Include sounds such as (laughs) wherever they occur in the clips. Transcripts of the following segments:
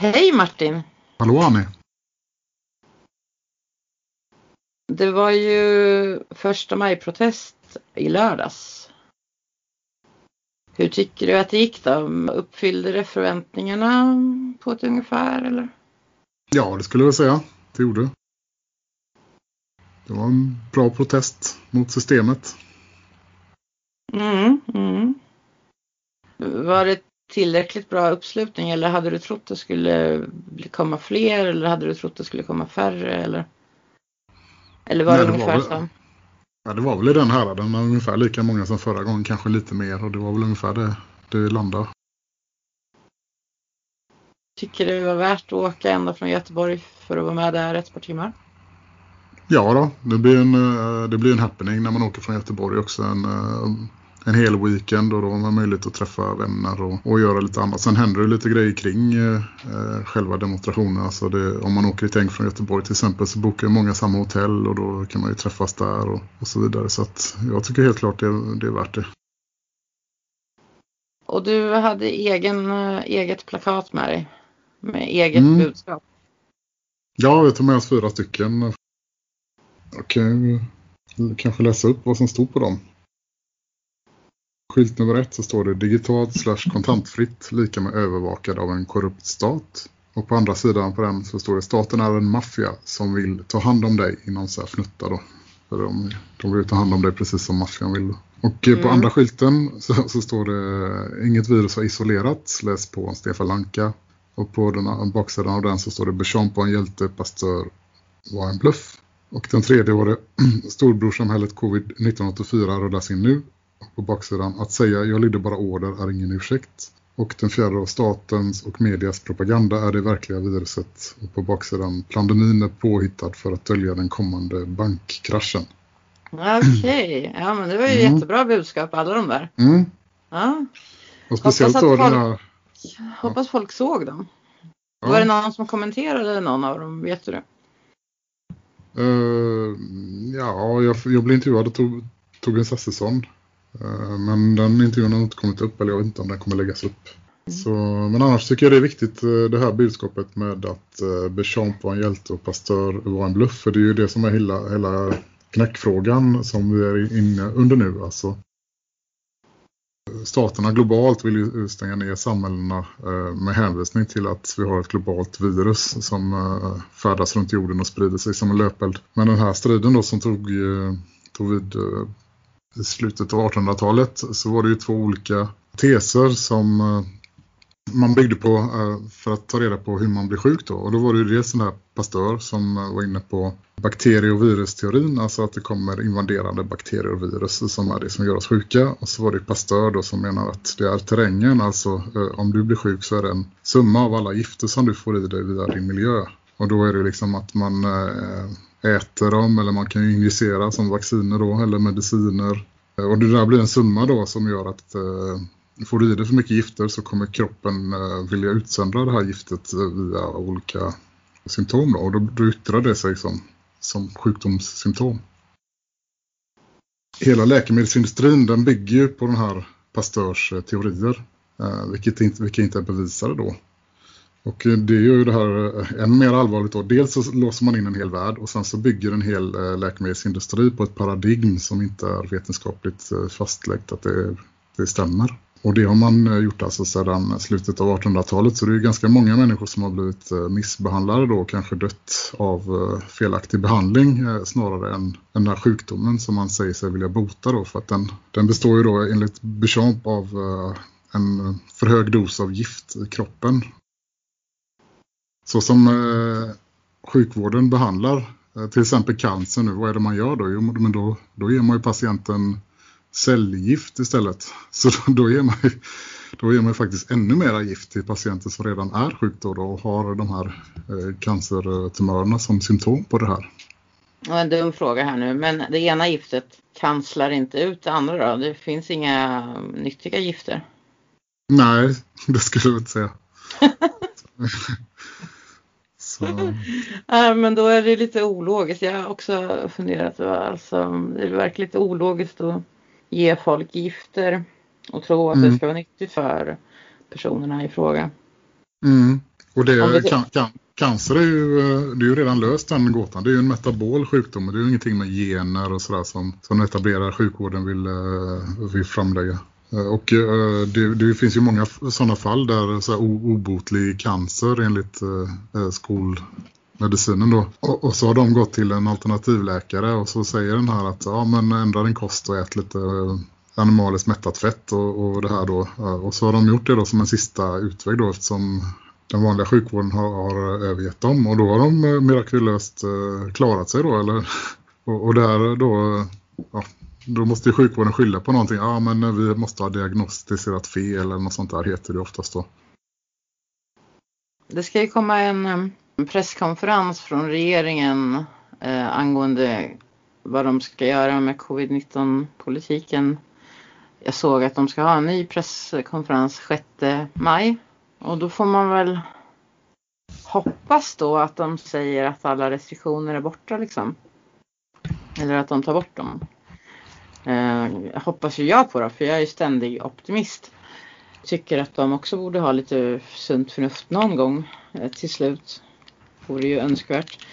Hej Martin! Hallå Annie! Det var ju första maj-protest i lördags. Hur tycker du att det gick då? Uppfyllde det förväntningarna på ett ungefär eller? Ja, det skulle jag säga. Det gjorde. Det var en bra protest mot systemet. Mm, mm. Var det tillräckligt bra uppslutning eller hade du trott det skulle komma fler eller hade du trott det skulle komma färre eller? Eller var Nej, det, det var ungefär väl- så? Ja, det var väl i den här. Den var ungefär lika många som förra gången, kanske lite mer. Och det var väl ungefär det det landade. Tycker du det var värt att åka ända från Göteborg för att vara med där ett par timmar? Ja då, det blir en, eh, det blir en happening när man åker från Göteborg också. En, eh, en hel weekend och då har man möjlighet att träffa vänner och, och göra lite annat. Sen händer det lite grejer kring eh, eh, själva demonstrationen. Alltså det, om man åker i tänk från Göteborg till exempel så bokar många samma hotell och då kan man ju träffas där och, och så vidare. Så att jag tycker helt klart det, det är värt det. Och du hade egen, eh, eget plakat med dig. Med eget Mm. budskap. Ja, vi tar med oss fyra stycken. Jag kan ju kanske läsa upp vad som stod på dem. Skylt nummer ett så står det digitalt slash kontantfritt lika med övervakad av en korrupt stat. Och på andra sidan på den så står det staten är en maffia som vill ta hand om dig inom så här fnutta då. För de, de vill ta hand om dig precis som maffian vill. Och eh, på Mm. andra skylten så, så står det inget virus har isolerats, läs på Stefan Lanka. Och på den baksidan av den så står det bekämpa en hjälte, pastör var en bluff. Och den tredje var det storbrorsamhället covid-1984 rullas in nu. På baksidan att säga jag lydde bara order är ingen ursäkt. Och den fjärde av statens och medias propaganda är det verkliga viruset. Och på baksidan pandemin är påhittad för att dölja den kommande bankkraschen. Okej, ja men det var ju Mm. jättebra budskap alla de där. Mm. Ja, Och speciellt att då den folk- här... hoppas folk såg dem. Ja. Var det någon som kommenterade någon av dem? Vet du det? Eh, ja, jag, jag blev intervjuad av Tor- Torbjörn Sassesson. Eh, men den intervjun har inte kommit upp, eller jag vet inte om den kommer läggas upp. Så, men annars tycker jag det är viktigt eh, det här budskapet med att eh, Bechamp var en hjälte och Pastör var en bluff. För det är ju det som är hela, hela knäckfrågan som vi är inne under nu. Alltså, staterna globalt vill ju stänga ner samhällena med hänvisning till att vi har ett globalt virus som färdas runt jorden och sprider sig som en löpeld. Men den här striden då som tog, tog vid i slutet av 1800-talet så var det ju två olika teser som eh, man byggde på eh, för att ta reda på hur man blir sjuk då. Och då var det ju dels den här pastör som eh, var inne på bakterie- och virusteorin, alltså att det kommer invaderande bakterier och virus som är det som gör oss sjuka. Och så var det pastör då som menar att det är terrängen, alltså om du blir sjuk så är det en summa av alla gifter som du får i dig via din miljö. Och då är det liksom att man äter dem eller man kan ju injicera som vacciner då eller mediciner. Eh, och det där blir en summa då som gör att eh, får du i dig för mycket gifter så kommer kroppen eh, vilja utsöndra det här giftet eh, via olika symptom då. Och då, då yttrar det sig som, som sjukdomssymptom. Hela läkemedelsindustrin den bygger ju på den här pastörs teorier. Eh, vilket inte, vilka inte är bevisade då. Och det gör ju det här eh, än mer allvarligt då. Dels så låser man in en hel värld och sen så bygger en hel eh, läkemedelsindustri på ett paradigm som inte är vetenskapligt eh, fastlagt att det, det stämmer. Och det har man gjort alltså sedan slutet av 1800-talet så det är ju ganska många människor som har blivit missbehandlade då och kanske dött av felaktig behandling snarare än den här sjukdomen som man säger sig vilja bota då för att den, den består ju då enligt Bechamp av en för hög dos av gift i kroppen så som eh, sjukvården behandlar eh, till exempel cancer nu, vad är det man gör då? Jo, men då, då ger man ju patienten cellgift istället. (laughs) Så då, ger man ju, då ger man faktiskt ännu mera gift till patienter som redan är sjuk då, då och har de här eh, cancertumörerna som symptom på det här. Var en dum fråga här nu, men det ena giftet kanslar inte ut det andra då? Det finns inga nyttiga gifter? Nej, (laughs) det skulle jag inte säga. (laughs) Så, (laughs) Nej, men då är det lite ologiskt. Jag har också funderat. Alltså, det verkar lite ologiskt att ge folk gifter och tro att det Mm. ska vara nyttigt för personerna i fråga. mm. Och det, det... Can, can, cancer är ju, det är ju redan löst den gåtan. Det är ju en metabol sjukdom. Det är ju ingenting med gener och sådär som, som etablerade sjukvården vill, vill framlägga. Eh, och eh, det, det, finns ju många sådana fall där så här, obotlig cancer enligt eh, skolmedicinen. då. Och, och, så har de gått till en alternativläkare och så säger den här att ja men ändra din kost och ät lite eh, animaliskt mättat fett och, och det här då. Och så har de gjort det då som en sista utväg då eftersom den vanliga sjukvården har, har övergett dem. Och då har de eh, mirakulöst eh, klarat sig då eller? (laughs) Och, och där då, ja, då måste ju sjukvården skylla på någonting. Ja men vi måste ha diagnostiserat fel eller något sånt där heter det oftast då. Det ska ju komma eh, en presskonferens från regeringen eh, angående vad de ska göra med covid-19 politiken. Jag såg att de ska ha en ny presskonferens 6 maj och då får man väl hoppas då att de säger att alla restriktioner är borta liksom. Eller att de tar bort dem. Eh, hoppas ju jag på då, för jag är ständig optimist. Tycker att de också borde ha lite sunt förnuft någon gång eh, till slut vore ju önskvärt.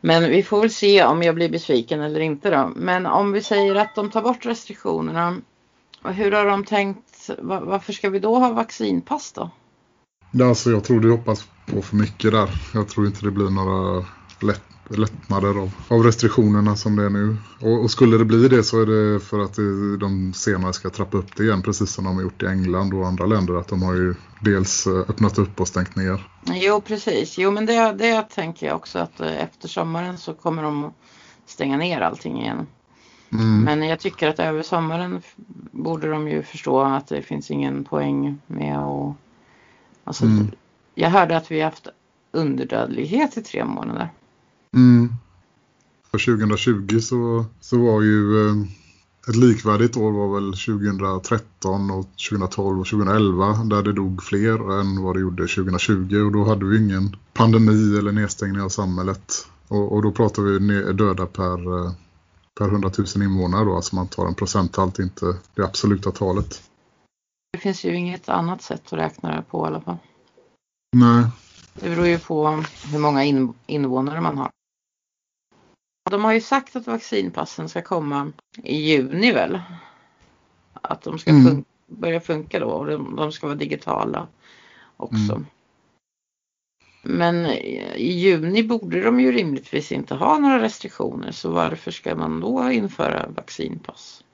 Men vi får väl se om jag blir besviken eller inte då. Men om vi säger att de tar bort restriktionerna. Hur har de tänkt? Varför ska vi då ha vaccinpass då? Alltså jag tror du hoppas på för mycket där. Jag tror inte det blir några lätt lättnader av, av restriktionerna som det är nu. Och, och, skulle det bli det så är det för att de senare ska trappa upp det igen precis som de har gjort i England och andra länder. Att de har ju dels eh, öppnat upp och stängt ner. Jo precis, jo men det, det tänker jag också att eh, efter sommaren så kommer de stänga ner allting igen. Mm. Men jag tycker att över sommaren borde de ju förstå att det finns ingen poäng med att... Alltså, mm. Jag hörde att vi haft underdödlighet i tre månader. Mm. För 2020 så, så var ju eh, ett likvärdigt år var väl 2013 och 2012 och 2011 där det dog fler än vad det gjorde 2020 och då hade vi ingen pandemi eller nedstängning av samhället. Och, och då pratar vi döda per, eh, per 100 000 invånare då, alltså man tar en procenthalt, inte det absoluta talet. Det finns ju inget annat sätt att räkna det på i alla fall. Nej. Det beror ju på hur många invånare man har. De har ju sagt att vaccinpassen ska komma i juni väl? Att de ska mm. fun börja funka då och de, de, ska vara digitala också. Mm. Men i juni borde de ju rimligtvis inte ha några restriktioner så varför ska man då införa vaccinpass?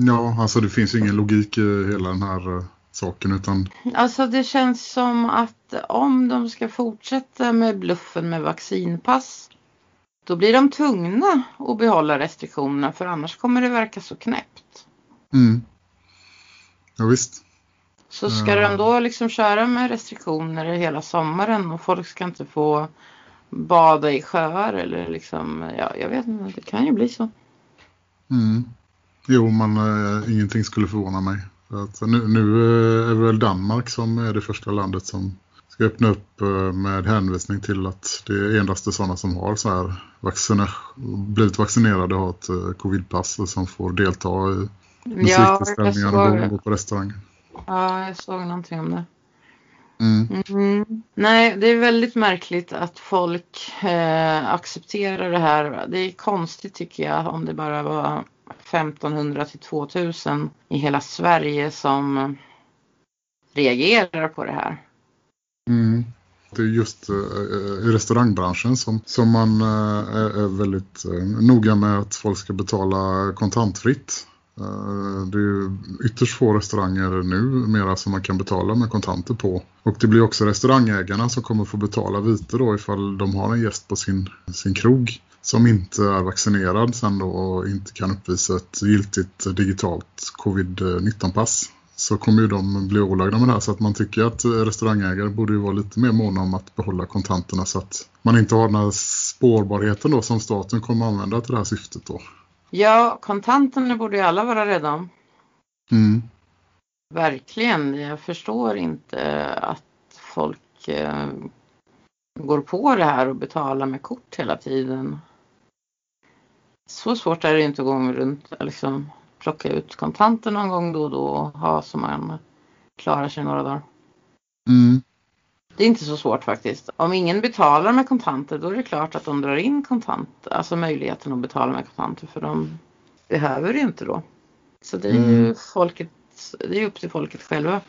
Ja, alltså det finns ingen logik i hela den här uh, saken utan... Alltså det känns som att om de ska fortsätta med bluffen med vaccinpass då blir de tvungna att behålla restriktionerna för annars kommer det verka så knäppt. Mm. Ja visst. Så ska de då liksom köra med restriktioner hela sommaren och folk ska inte få bada i sjöar eller liksom, ja jag vet inte, det kan ju bli så. Mm. Jo, men äh, ingenting skulle förvåna mig. Att nu, nu äh, är väl Danmark som är det första landet som ska öppna upp eh, med hänvisning till att det är endast sådana som har så här vacciner, blivit vaccinerade har ett eh, covidpass som får delta i musiktillställningar ja, och gå på restaurang. Ja, jag såg någonting om det. Mm. Mm. Nej, det är väldigt märkligt att folk eh, accepterar det här. Det är konstigt tycker jag om det bara var 1500 till 2000 i hela Sverige som reagerar på det här. Mm. Det är just eh, eh, i restaurangbranschen som, som man eh, är väldigt noga med att folk ska betala kontantfritt. Det är ytterst få restauranger nu mera som man kan betala med kontanter på. Och det blir också restaurangägarna som kommer få betala vite då ifall de har en gäst på sin, sin krog som inte är vaccinerad sen då och inte kan uppvisa ett giltigt digitalt covid-19-pass så kommer ju de bli ålagda med det här. Så att man tycker att restaurangägare borde ju vara lite mer måna om att behålla kontanterna så att man inte har den här spårbarheten då som staten kommer använda till det här syftet då. Ja, kontanterna borde ju alla vara rädda om. Mm. Verkligen, jag förstår inte att folk eh, går på det här och betalar med kort hela tiden. Så svårt är det inte att gå runt liksom plocka ut kontanter någon gång då och då och ha så man klarar sig några dagar. Mm. Det är inte så svårt faktiskt. Om ingen betalar med kontanter då är det klart att de drar in kontanter. Alltså möjligheten att betala med kontanter för de behöver det inte då. Så det är mm. ju folket, det är upp till folket själva.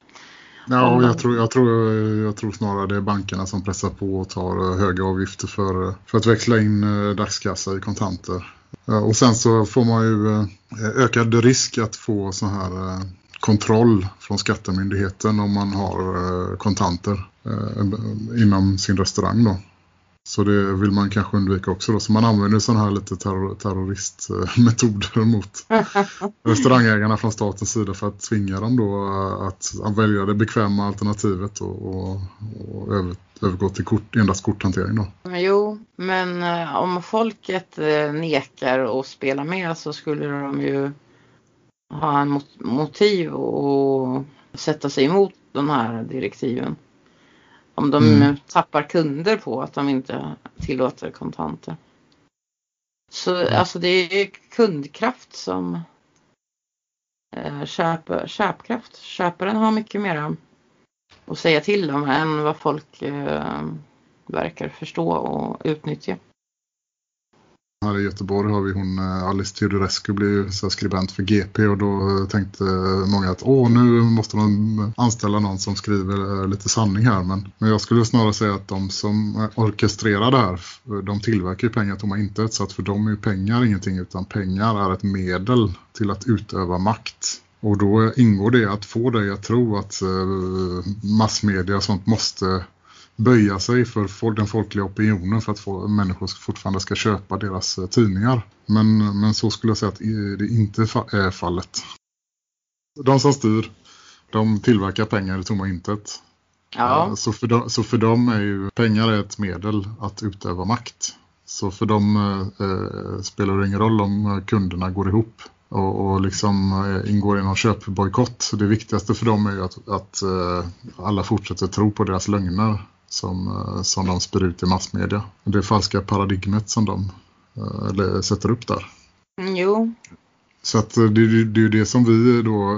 Ja, och jag tror, jag, tror, jag tror snarare det är bankerna som pressar på och tar höga avgifter för, för att växla in eh, dagskassa i kontanter. Och sen så får man ju eh, ökad risk att få sån här eh, kontroll från skattemyndigheten om man har kontanter inom sin restaurang då. Så det vill man kanske undvika också då. Så man använder sådana här lite terror terroristmetoder (laughs) mot (laughs) restaurangägarna från statens sida för att tvinga dem då att, välja det bekväma alternativet och, och, och övergå till kort, endast korthantering då. Jo, men eh, om folket eh, nekar att spela med så skulle de ju ha en mot motiv och sätta sig emot de här direktiven. Om de mm. tappar kunder på att de inte tillåter kontanter. Så mm. alltså det är kundkraft som eh, köp, köpkraft. Köparen har mycket mer att säga till dem än vad folk eh, verkar förstå och utnyttja. Här i Göteborg har vi hon eh, Alice Teodorescu blev skribent för GP och då eh, tänkte många att åh nu måste de anställa någon som skriver eh, lite sanning här men, men jag skulle snarare säga att de som orkestrerar det här de tillverkar ju pengar tomma intet så att för dem är pengar ingenting utan pengar är ett medel till att utöva makt. Och då ingår det att få dig att tro att eh, massmedia och sånt måste böja sig för den folkliga opinionen för att få, människor fortfarande ska köpa deras eh, tidningar. Men, men så skulle jag säga att det inte är fallet. De som styr, de tillverkar pengar i tomma intet. Ja. Eh, så, för dem, så för dem är ju pengar ett medel att utöva makt. Så för dem eh, spelar det ingen roll om kunderna går ihop och, och liksom eh, ingår i någon köpbojkott. Det viktigaste för dem är ju att, att eh, alla fortsätter tro på deras lögner som, eh, som de spyr ut i massmedia. Det falska paradigmet som de eller, sätter upp där. Mm, jo. Så att det, det, det är det som vi då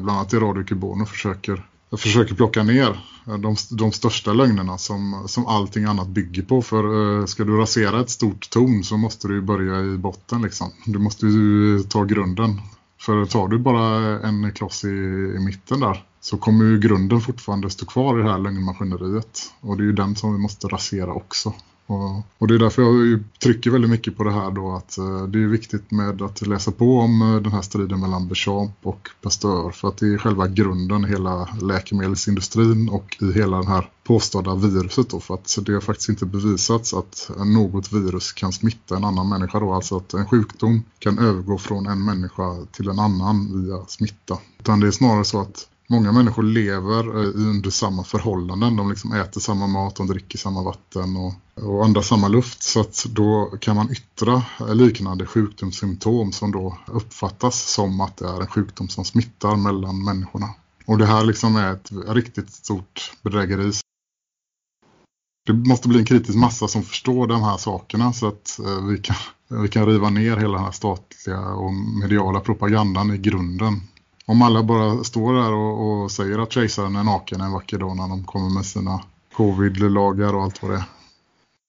bland annat i Radio Kubono försöker, försöker plocka ner. Eh, de, de största lögnerna som, som allting annat bygger på. För eh, ska du rasera ett stort torn så måste du börja i botten liksom. Du måste ju eh, ta grunden. För tar du bara en kloss i, i mitten där så kommer ju grunden fortfarande stå kvar i det här lögnmaskineriet. Och det är ju den som vi måste rasera också. Och, och, det är därför jag trycker väldigt mycket på det här då att eh, det är viktigt med att läsa på om eh, den här striden mellan Bechamp och Pasteur. För att det är själva grunden i hela läkemedelsindustrin och i hela den här påstådda viruset då. För att det har faktiskt inte bevisats att något virus kan smitta en annan människa då. Alltså att en sjukdom kan övergå från en människa till en annan via smitta. Utan det är snarare så att många människor lever eh, under samma förhållanden. De liksom äter samma mat, de dricker samma vatten och, och andas samma luft. Så att då kan man yttra liknande sjukdomssymptom som då uppfattas som att det är en sjukdom som smittar mellan människorna. Och det här liksom är ett riktigt stort bedrägeri. Det måste bli en kritisk massa som förstår de här sakerna så att eh, vi kan, vi kan riva ner hela den här statliga och mediala propagandan i grunden. Om alla bara står där och, och säger att kejsaren är naken en vacker dag när de kommer med sina covid-lagar och allt vad det är.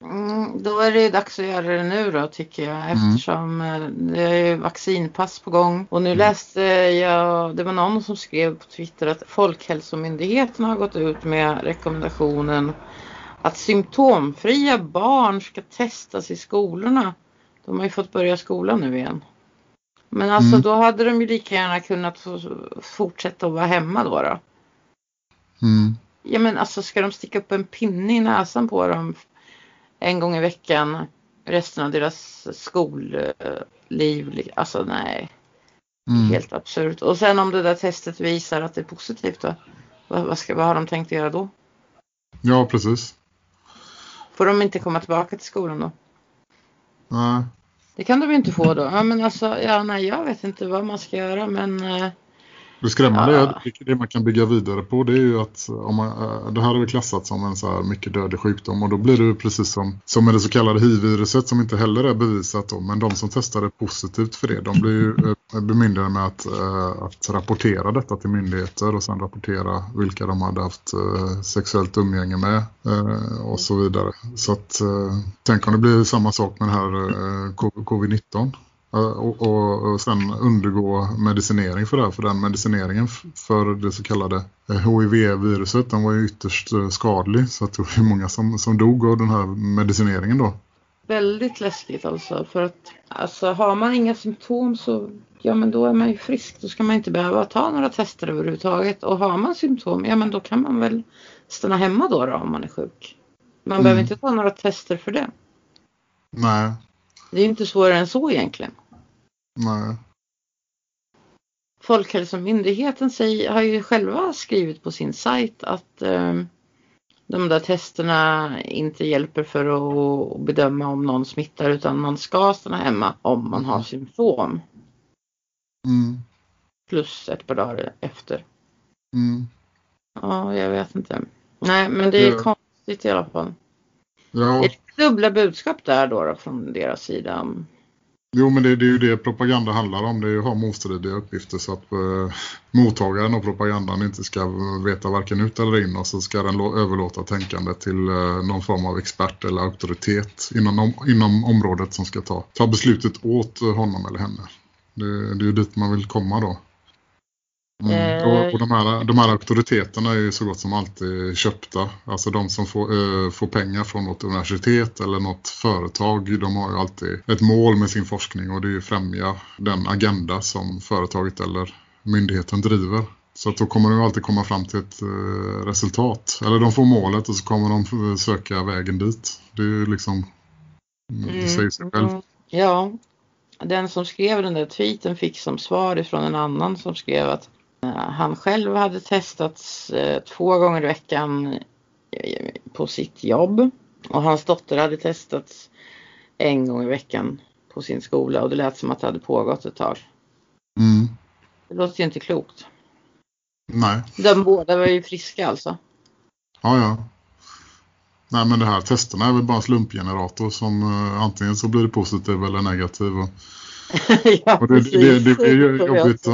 Mm, då är det dags att göra det nu då tycker jag mm. eftersom mm. det är vaccinpass på gång. Och nu mm. läste jag, det var någon som skrev på Twitter att Folkhälsomyndigheten har gått ut med rekommendationen att symptomfria barn ska testas i skolorna. De har ju fått börja skolan nu igen. Men alltså mm. då hade de ju lika gärna kunnat fortsätta att vara hemma då. då. Mm. Ja men alltså ska de sticka upp en pinne i näsan på dem en gång i veckan resten av deras skolliv. Alltså nej. Mm. Helt absurt. Och sen om det där testet visar att det är positivt då. Vad, vad, ska, vad har de tänkt göra då? Ja precis. Får de inte komma tillbaka till skolan då? Nej. Det kan de inte få då. Ja, men alltså, ja, nej, jag vet inte vad man ska göra men... Eh, Eh... Det skrämmande ja. är det man kan bygga vidare på det är ju att om man, eh, det här vi klassat som en så här mycket dödlig sjukdom och då blir det precis som, som med det så kallade HIV-viruset som inte heller är bevisat då, men de som testade positivt för det de blir ju eh, bemyndigade med att, att rapportera detta till myndigheter och sen rapportera vilka de hade haft sexuellt umgänge med och så vidare. Så att tänk om det blir samma sak med den här covid-19 och, och, och sen undergå medicinering för det. För den medicineringen för det så kallade HIV-viruset den var ju ytterst eh, skadlig. Så att det var många som, som dog av den här medicineringen då. Väldigt läskigt alltså. För att alltså, har man inga symptom så ja men då är man ju frisk. Då ska man inte behöva ta några tester överhuvudtaget. Och har man symptom, ja men då kan man väl stanna hemma då, då om man är sjuk. Man mm. behöver inte ta några tester för det. Nej. Det är inte svårare än så egentligen. Nej. Folkhälsomyndigheten säger, har ju själva skrivit på sin sajt att eh, de där testerna inte hjälper för att bedöma om någon smittar utan man ska stanna hemma om man har mm. symptom. Mm. Plus ett par dagar efter. Mm. Ja, jag vet inte. Nej, men det är ja. konstigt i alla fall. Ja. Det är dubbla budskap där då, då från deras sida. Jo, men det, det, är ju det propaganda handlar om. Det är ju att ha motstridiga uppgifter så att eh, mottagaren av propagandan inte ska veta varken ut eller in och så ska den överlåta tänkandet till eh, någon form av expert eller auktoritet inom, inom området som ska ta, ta beslutet åt honom eller henne. Det, det är ju dit man vill komma då. Mm. Och, och de, här, de här auktoriteterna är ju så gott som alltid köpta. Alltså de som får, äh, får pengar från något universitet eller något företag. De har ju alltid ett mål med sin forskning och det är ju främja den agenda som företaget eller myndigheten driver. Så att då kommer de alltid komma fram till ett äh, resultat. Eller de får målet och så kommer de söka vägen dit. Det är ju liksom, mm. det säger sig själv. Mm. Ja, den som skrev den där tweeten fick som svar ifrån en annan som skrev att han själv hade testats eh, två gånger i veckan eh, på sitt jobb och hans dotter hade testats en gång i veckan på sin skola och det lät som att det hade pågått ett tag. Mm. Det låter ju inte klokt. Nej. De båda var ju friska alltså. Ja, ja. Nej, men det här testerna är väl bara en slumpgenerator som uh, antingen så blir det positiv eller negativ. Och, (laughs) ja, och det, det, det, det blir ju jobbigt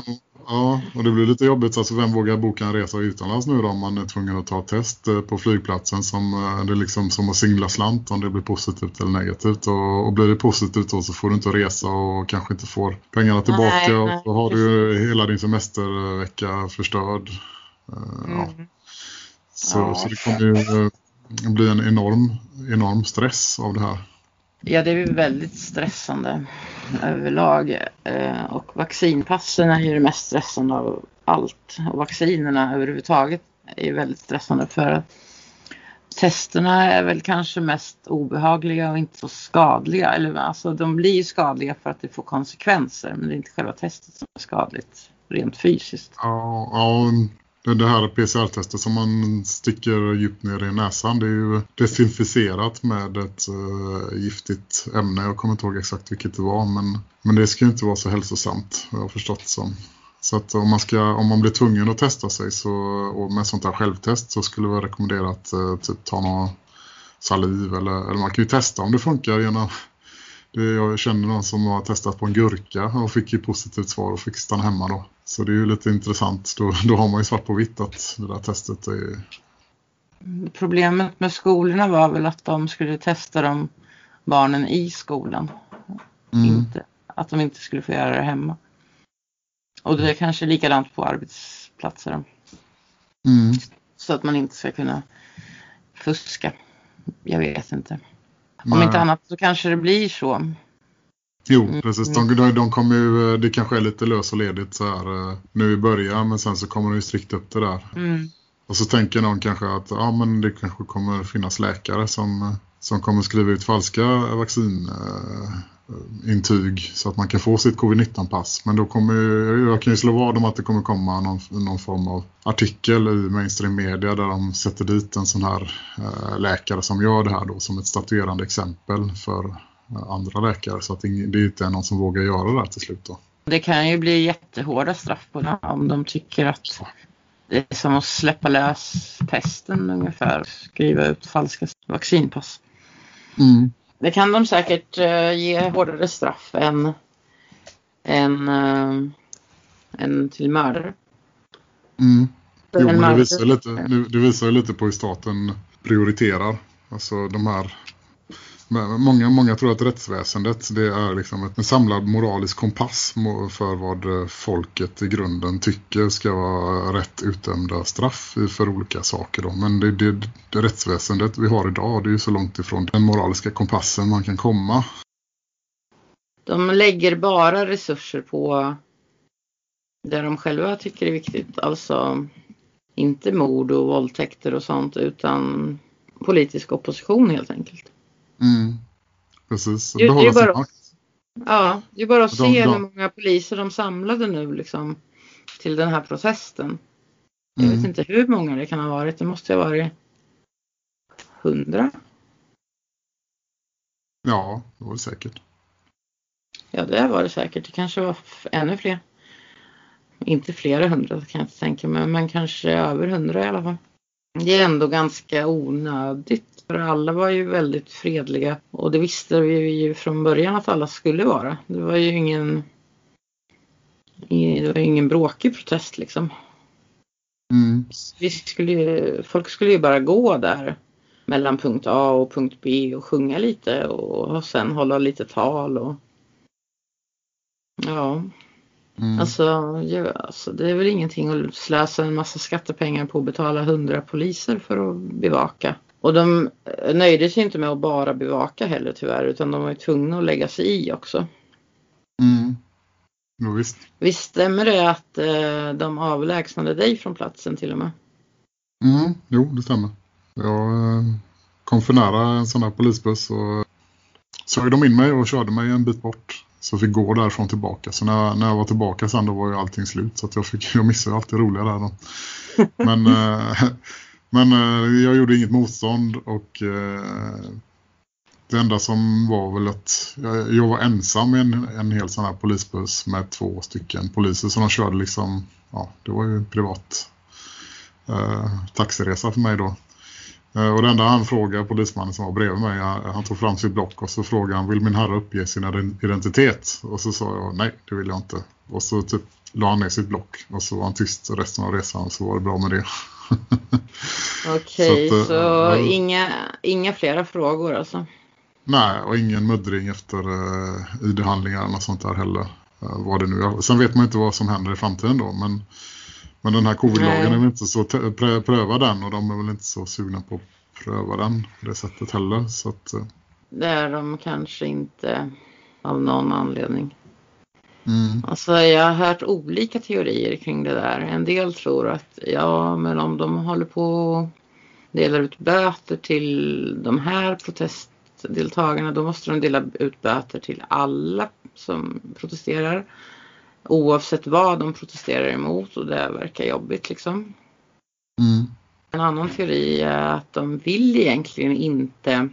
Ja, och det blir lite jobbigt. Alltså vem vågar boka en resa utomlands nu då om man är tvungen att ta ett test eh, på flygplatsen som eh, det är liksom som att singla slant om det blir positivt eller negativt. Och, och blir det positivt då så får du inte resa och kanske inte får pengarna tillbaka nej, nej, och så har du hela din semestervecka förstörd. Eh, mm. Ja. Så, ja. så det kommer ju bli en enorm, enorm stress av det här. Ja, det är väldigt stressande överlag. Eh, och vaccinpassen är ju det mest stressande av allt. Och vaccinerna överhuvudtaget är ju väldigt stressande för att testerna är väl kanske mest obehagliga och inte så skadliga. Eller, alltså, de blir ju skadliga för att det får konsekvenser men det är inte själva testet som är skadligt rent fysiskt. Ja, ja det här PCR-testet som man sticker djupt ner i näsan det är ju desinficerat med ett äh, giftigt ämne. Jag kommer inte ihåg exakt vilket det var men, men det ska ju inte vara så hälsosamt jag har förstått som. Så att om man, ska, om man blir tvungen att testa sig så, och med sånt här självtest så skulle jag rekommendera att äh, typ ta någon saliv eller, eller man kan ju testa om det funkar genom jag känner någon som har testat på en gurka och fick ju positivt svar och fick stanna hemma då. Så det är ju lite intressant. Då, då har man ju svart på vitt att det där testet är... Problemet med skolorna var väl att de skulle testa de barnen i skolan. Mm. Inte, att de inte skulle få göra det hemma. Och det är kanske likadant på arbetsplatser. Mm. Så att man inte ska kunna fuska. Jag vet inte. Om Nej. inte annat så kanske det blir så. Jo, mm. precis. De, de, de kommer ju, det kanske är lite lös och ledigt så här eh, nu i början men sen så kommer de ju strikt upp det där. Mm. Och så tänker någon kanske att ja, men det kanske kommer finnas läkare som, som kommer skriva ut falska vaccinintyg så att man kan få sitt covid-19-pass. Men då kommer jag kan ju slå vad om att det kommer komma någon, någon form av artikel i mainstream media där de sätter dit en sån här eh, läkare som gör det här då som ett statuerande exempel för andra läkare så att det inte är någon som vågar göra det här till slut då. Det kan ju bli jättehårda straff på det om de tycker att det är som att släppa lös pesten ungefär. Skriva ut falska vaccinpass. Mm. Det kan de säkert uh, ge hårdare straff än, än, uh, än till mördare. Mm. Jo, men det visar, lite, det visar lite på hur staten prioriterar. Alltså de här Många, många tror att rättsväsendet det är liksom en samlad moralisk kompass för vad eh, folket i grunden tycker ska vara rätt utdömda straff för olika saker. Då. Men det, det, det rättsväsendet vi har idag det är ju så långt ifrån den moraliska kompassen man kan komma. De lägger bara resurser på det de själva tycker är viktigt. Alltså inte mord och våldtäkter och sånt utan politisk opposition helt enkelt. Mm. Precis, det, det är bara, Ja, det är bara att de, se de, hur många poliser de samlade nu liksom till den här protesten. Jag mm. vet inte hur många det kan ha varit. Det måste ha varit hundra. Ja, det var det säkert. Ja, det var det säkert. Det kanske var ännu fler. Inte flera hundra kan jag inte tänka mig, men kanske över hundra i alla fall. Det är ändå ganska onödigt för alla var ju väldigt fredliga och det visste vi ju från början att alla skulle vara. Det var ju ingen det var ingen bråkig protest liksom. Mm. Vi skulle folk skulle ju bara gå där mellan punkt A och punkt B och sjunga lite och, och sen hålla lite tal och ja. Mm. Alltså, ja, alltså, det är väl ingenting att slösa en massa skattepengar på att betala hundra poliser för att bevaka. Och de nöjde sig inte med att bara bevaka heller tyvärr utan de var tvungna att lägga sig i också. Mm. Jo, visst. Visst stämmer det att eh, de avlägsnade dig från platsen till och med? Mm, jo, det stämmer. Jag eh, kom för nära en sån här polisbuss och såg de in mig och körde mig en bit bort. Så jag fick gå därifrån tillbaka. Så när, när jag var tillbaka sen då var ju allting slut. Så jag, fick, (laughs) jag missade allt det roliga där då. Men eh, (laughs) men eh, jag gjorde inget motstånd och eh, det enda som var väl att jag, jag var ensam i en, en hel sån här polisbuss med två stycken poliser som de körde liksom, ja det var ju en privat eh, taxiresa för mig då. Eh, och det enda han frågade polismannen som var bredvid mig, han, tog fram sitt block och så frågade han, vill min herre uppge sin identitet? Och så sa jag, nej det vill jag inte. Och så typ la han ner sitt block och så var han tyst resten av resan och så var det bra med det. (laughs) Okej, så, att, så ja, inga, inga flera frågor alltså? Nej, och ingen muddring efter uh, ID-handlingar eller sånt där heller. Uh, vad det nu är. Sen vet man inte vad som händer i framtiden då, men, men den här covid-lagen är väl inte så prö pröva den och de är väl inte så sugna på att pröva den på det sättet heller. Så att, uh... Det är de kanske inte av någon anledning. Mm. Alltså jag har hört olika teorier kring det där. En del tror att ja men om de håller på och delar ut böter till de här protestdeltagarna då måste de dela ut böter till alla som protesterar. Oavsett vad de protesterar emot och det verkar jobbigt liksom. Mm. En annan teori är att de vill egentligen inte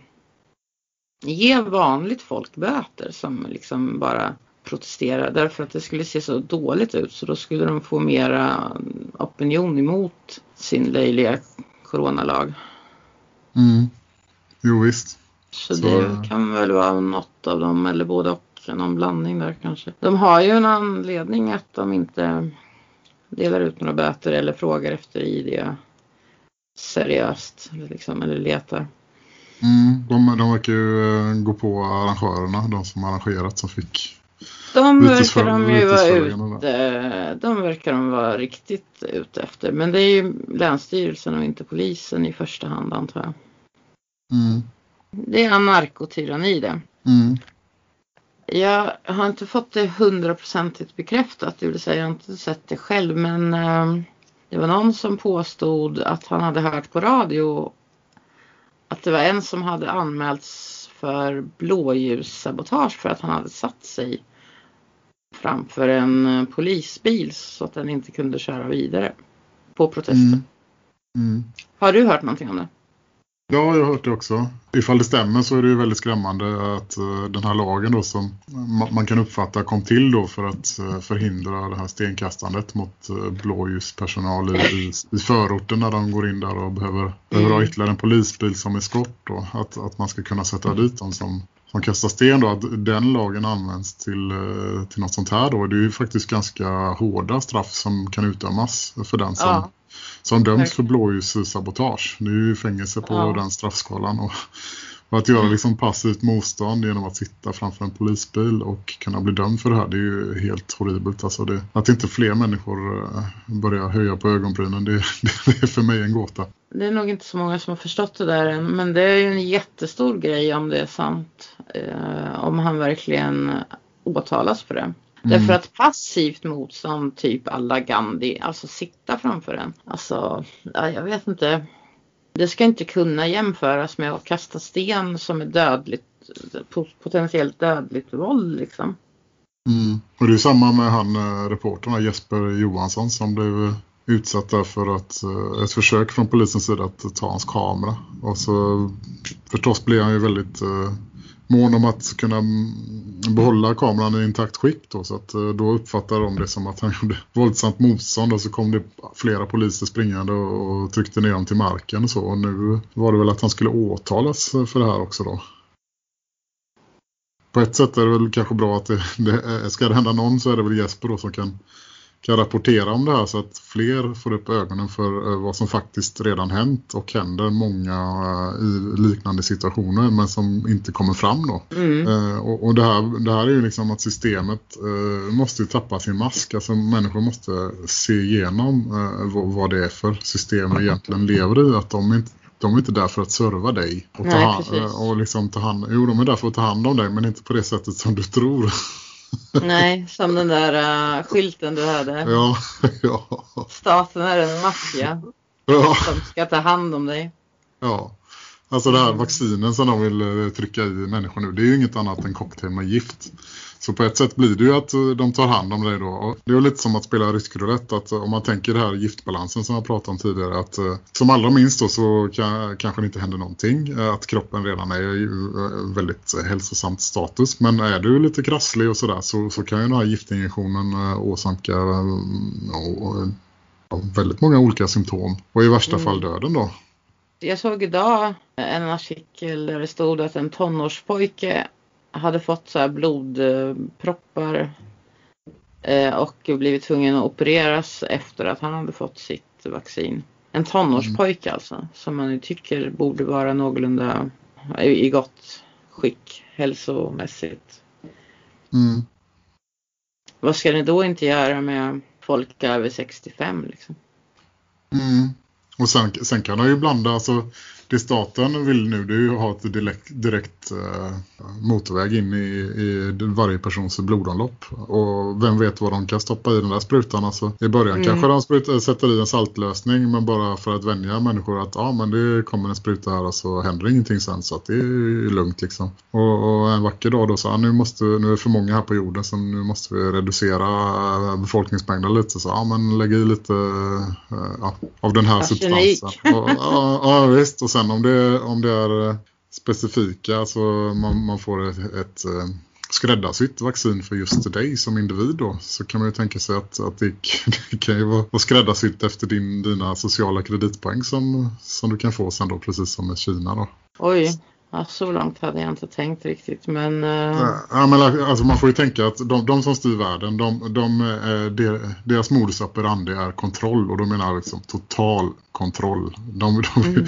ge vanligt folk böter som liksom bara protestera därför att det skulle se så dåligt ut så då skulle de få mera opinion emot sin löjliga coronalag. Mm. Jo visst. Så, så, det kan väl vara något av dem eller både och någon blandning där kanske. De har ju en anledning att de inte delar ut några böter eller frågar efter ID seriöst liksom, eller letar. Mm, de, de verkar ju eh, gå på arrangörerna, de som arrangerat som fick de verkar de ju vara ute, de verkar de vara riktigt ute efter. Men det är ju Länsstyrelsen och inte polisen i första hand antar jag. Mm. Det är anarkotyranni det. Mm. Jag har inte fått det hundraprocentigt bekräftat, det vill säga jag har inte sett det själv men äh, det var någon som påstod att han hade hört på radio att det var en som hade anmälts för blåljussabotage för att han hade satt sig framför en eh, polisbil så att den inte kunde köra vidare på protesten. Mm. Mm. Har du hört någonting om det? Ja, jag har hört det också. Ifall det stämmer så är det ju väldigt skrämmande att uh, den här lagen då som ma man kan uppfatta kom till då för att uh, förhindra det här stenkastandet mot uh, blåljuspersonal i, i, förorten när de går in där och behöver, mm. behöver ha mm. ytterligare en polisbil som är skott då. Att, att man ska kunna sätta dit dem som, som kastar sten då. Att den lagen används till, till något sånt här då. Det är ju faktiskt ganska hårda straff som kan utdömas för den som... Ja som döms för blåljussabotage. Det är ju fängelse på ja. den straffskalan. Och, och att göra mm. liksom passivt motstånd genom att sitta framför en polisbil och kunna bli dömd för det här, det är ju helt horribelt. Alltså det, att inte fler människor eh, börjar höja på ögonbrynen, det, (laughs) det är för mig en gåta. Det är nog inte så många som har förstått det där än, men det är ju en jättestor grej om det är sant. Eh, om han verkligen åtalas för det. Mm. Därför att passivt motstånd, typ alla Gandhi, alltså sitta framför en. Alltså, ja, jag vet inte. Det ska inte kunna jämföras med att kasta sten som är dödligt, potentiellt dödligt våld liksom. Mm. Och det är samma med han eh, reporterna Jesper Johansson som blev utsatt för att, eh, ett försök från polisens sida att ta hans kamera. Och så förstås blir han ju väldigt eh, mån om att kunna behålla kameran i intakt skick då, så att eh, då uppfattade de det som att han (laughs) gjorde våldsamt motstånd och så kom det flera poliser springande och tryckte ner honom till marken och så och nu var det väl att han skulle åtalas för det här också då. På ett sätt är det väl kanske bra att det, (laughs) det eh, ska det hända någon så är det väl Jesper då som kan kan rapportera om det här så att fler får upp ögonen för eh, vad som faktiskt redan hänt och händer många eh, i liknande situationer men som inte kommer fram då. Mm. Eh, och, och det, här, det här är ju liksom att systemet måste tappa sin mask. Alltså människor måste se igenom vad det är för system vi egentligen lever i. Att de inte de är inte där för att serva dig och, ta Nej, hand, och liksom ta hand, jo de är där för att ta hand om dig men inte på det sättet som du tror. Nej, som den där uh, skylten du hade. Ja, (laughs) ja. Staten är en maffia ja. som ska ta hand om dig. Ja, alltså det här vaccinen som de vill eh, trycka i människor nu, det är ju inget annat än cocktail med gift. Så på ett sätt blir det ju att eh, de tar hand om dig då. Det är lite som att spela riskroulette. Att eh, om man tänker det här giftbalansen som jag pratade om tidigare. Att eh, som allra minst då så kan, kanske det inte händer någonting. Att kroppen redan är i väldigt hälsosamt status. Men är du lite krasslig och sådär så, så kan ju den här giftinjektionen åsamka och, väldigt många olika symptom. Och i värsta mm. fall döden då. Jag såg idag en artikel där det stod att en tonårspojke hade fått så här blodproppar eh, och blivit tvungen att opereras efter att han hade fått sitt vaccin. En tonårspojke mm. alltså, som man tycker borde vara någorlunda i gott skick hälsomässigt. Mm. Vad ska ni då inte göra med folk över 65 liksom? Mm. Och sen, sen kan de ju blanda, alltså det staten vill nu det är ju att ha ett direkt, direkt uh, motorväg in i, i, varje persons blodomlopp. Och vem vet vad de kan stoppa i den där sprutan. Alltså, I början mm. kanske de sprutar, sätter i en saltlösning men bara för att vänja människor att ja men det kommer en spruta här och så händer ingenting sen så att det är lugnt liksom. Och, och en vacker dag då så nu, måste, nu är det för många här på jorden så nu måste vi reducera befolkningsmängden lite så ja men lägg i lite uh, ja, av den här substansen. Och, ja, ja visst och sen sen om det, om det är eh, specifika, alltså man, man får ett, ett eh, skräddarsytt vaccin för just dig som individ då så kan man ju tänka sig att, att det, (laughs) det kan ju vara skräddarsytt efter din, dina sociala kreditpoäng som, som du kan få sen då precis som med Kina då. Oj, Ja, så långt hade jag inte tänkt riktigt. Men, uh... ja, men alltså, man får ju tänka att de, de som styr världen, de, de, de, deras modus operandi är kontroll. Och då menar liksom total kontroll. De, de, mm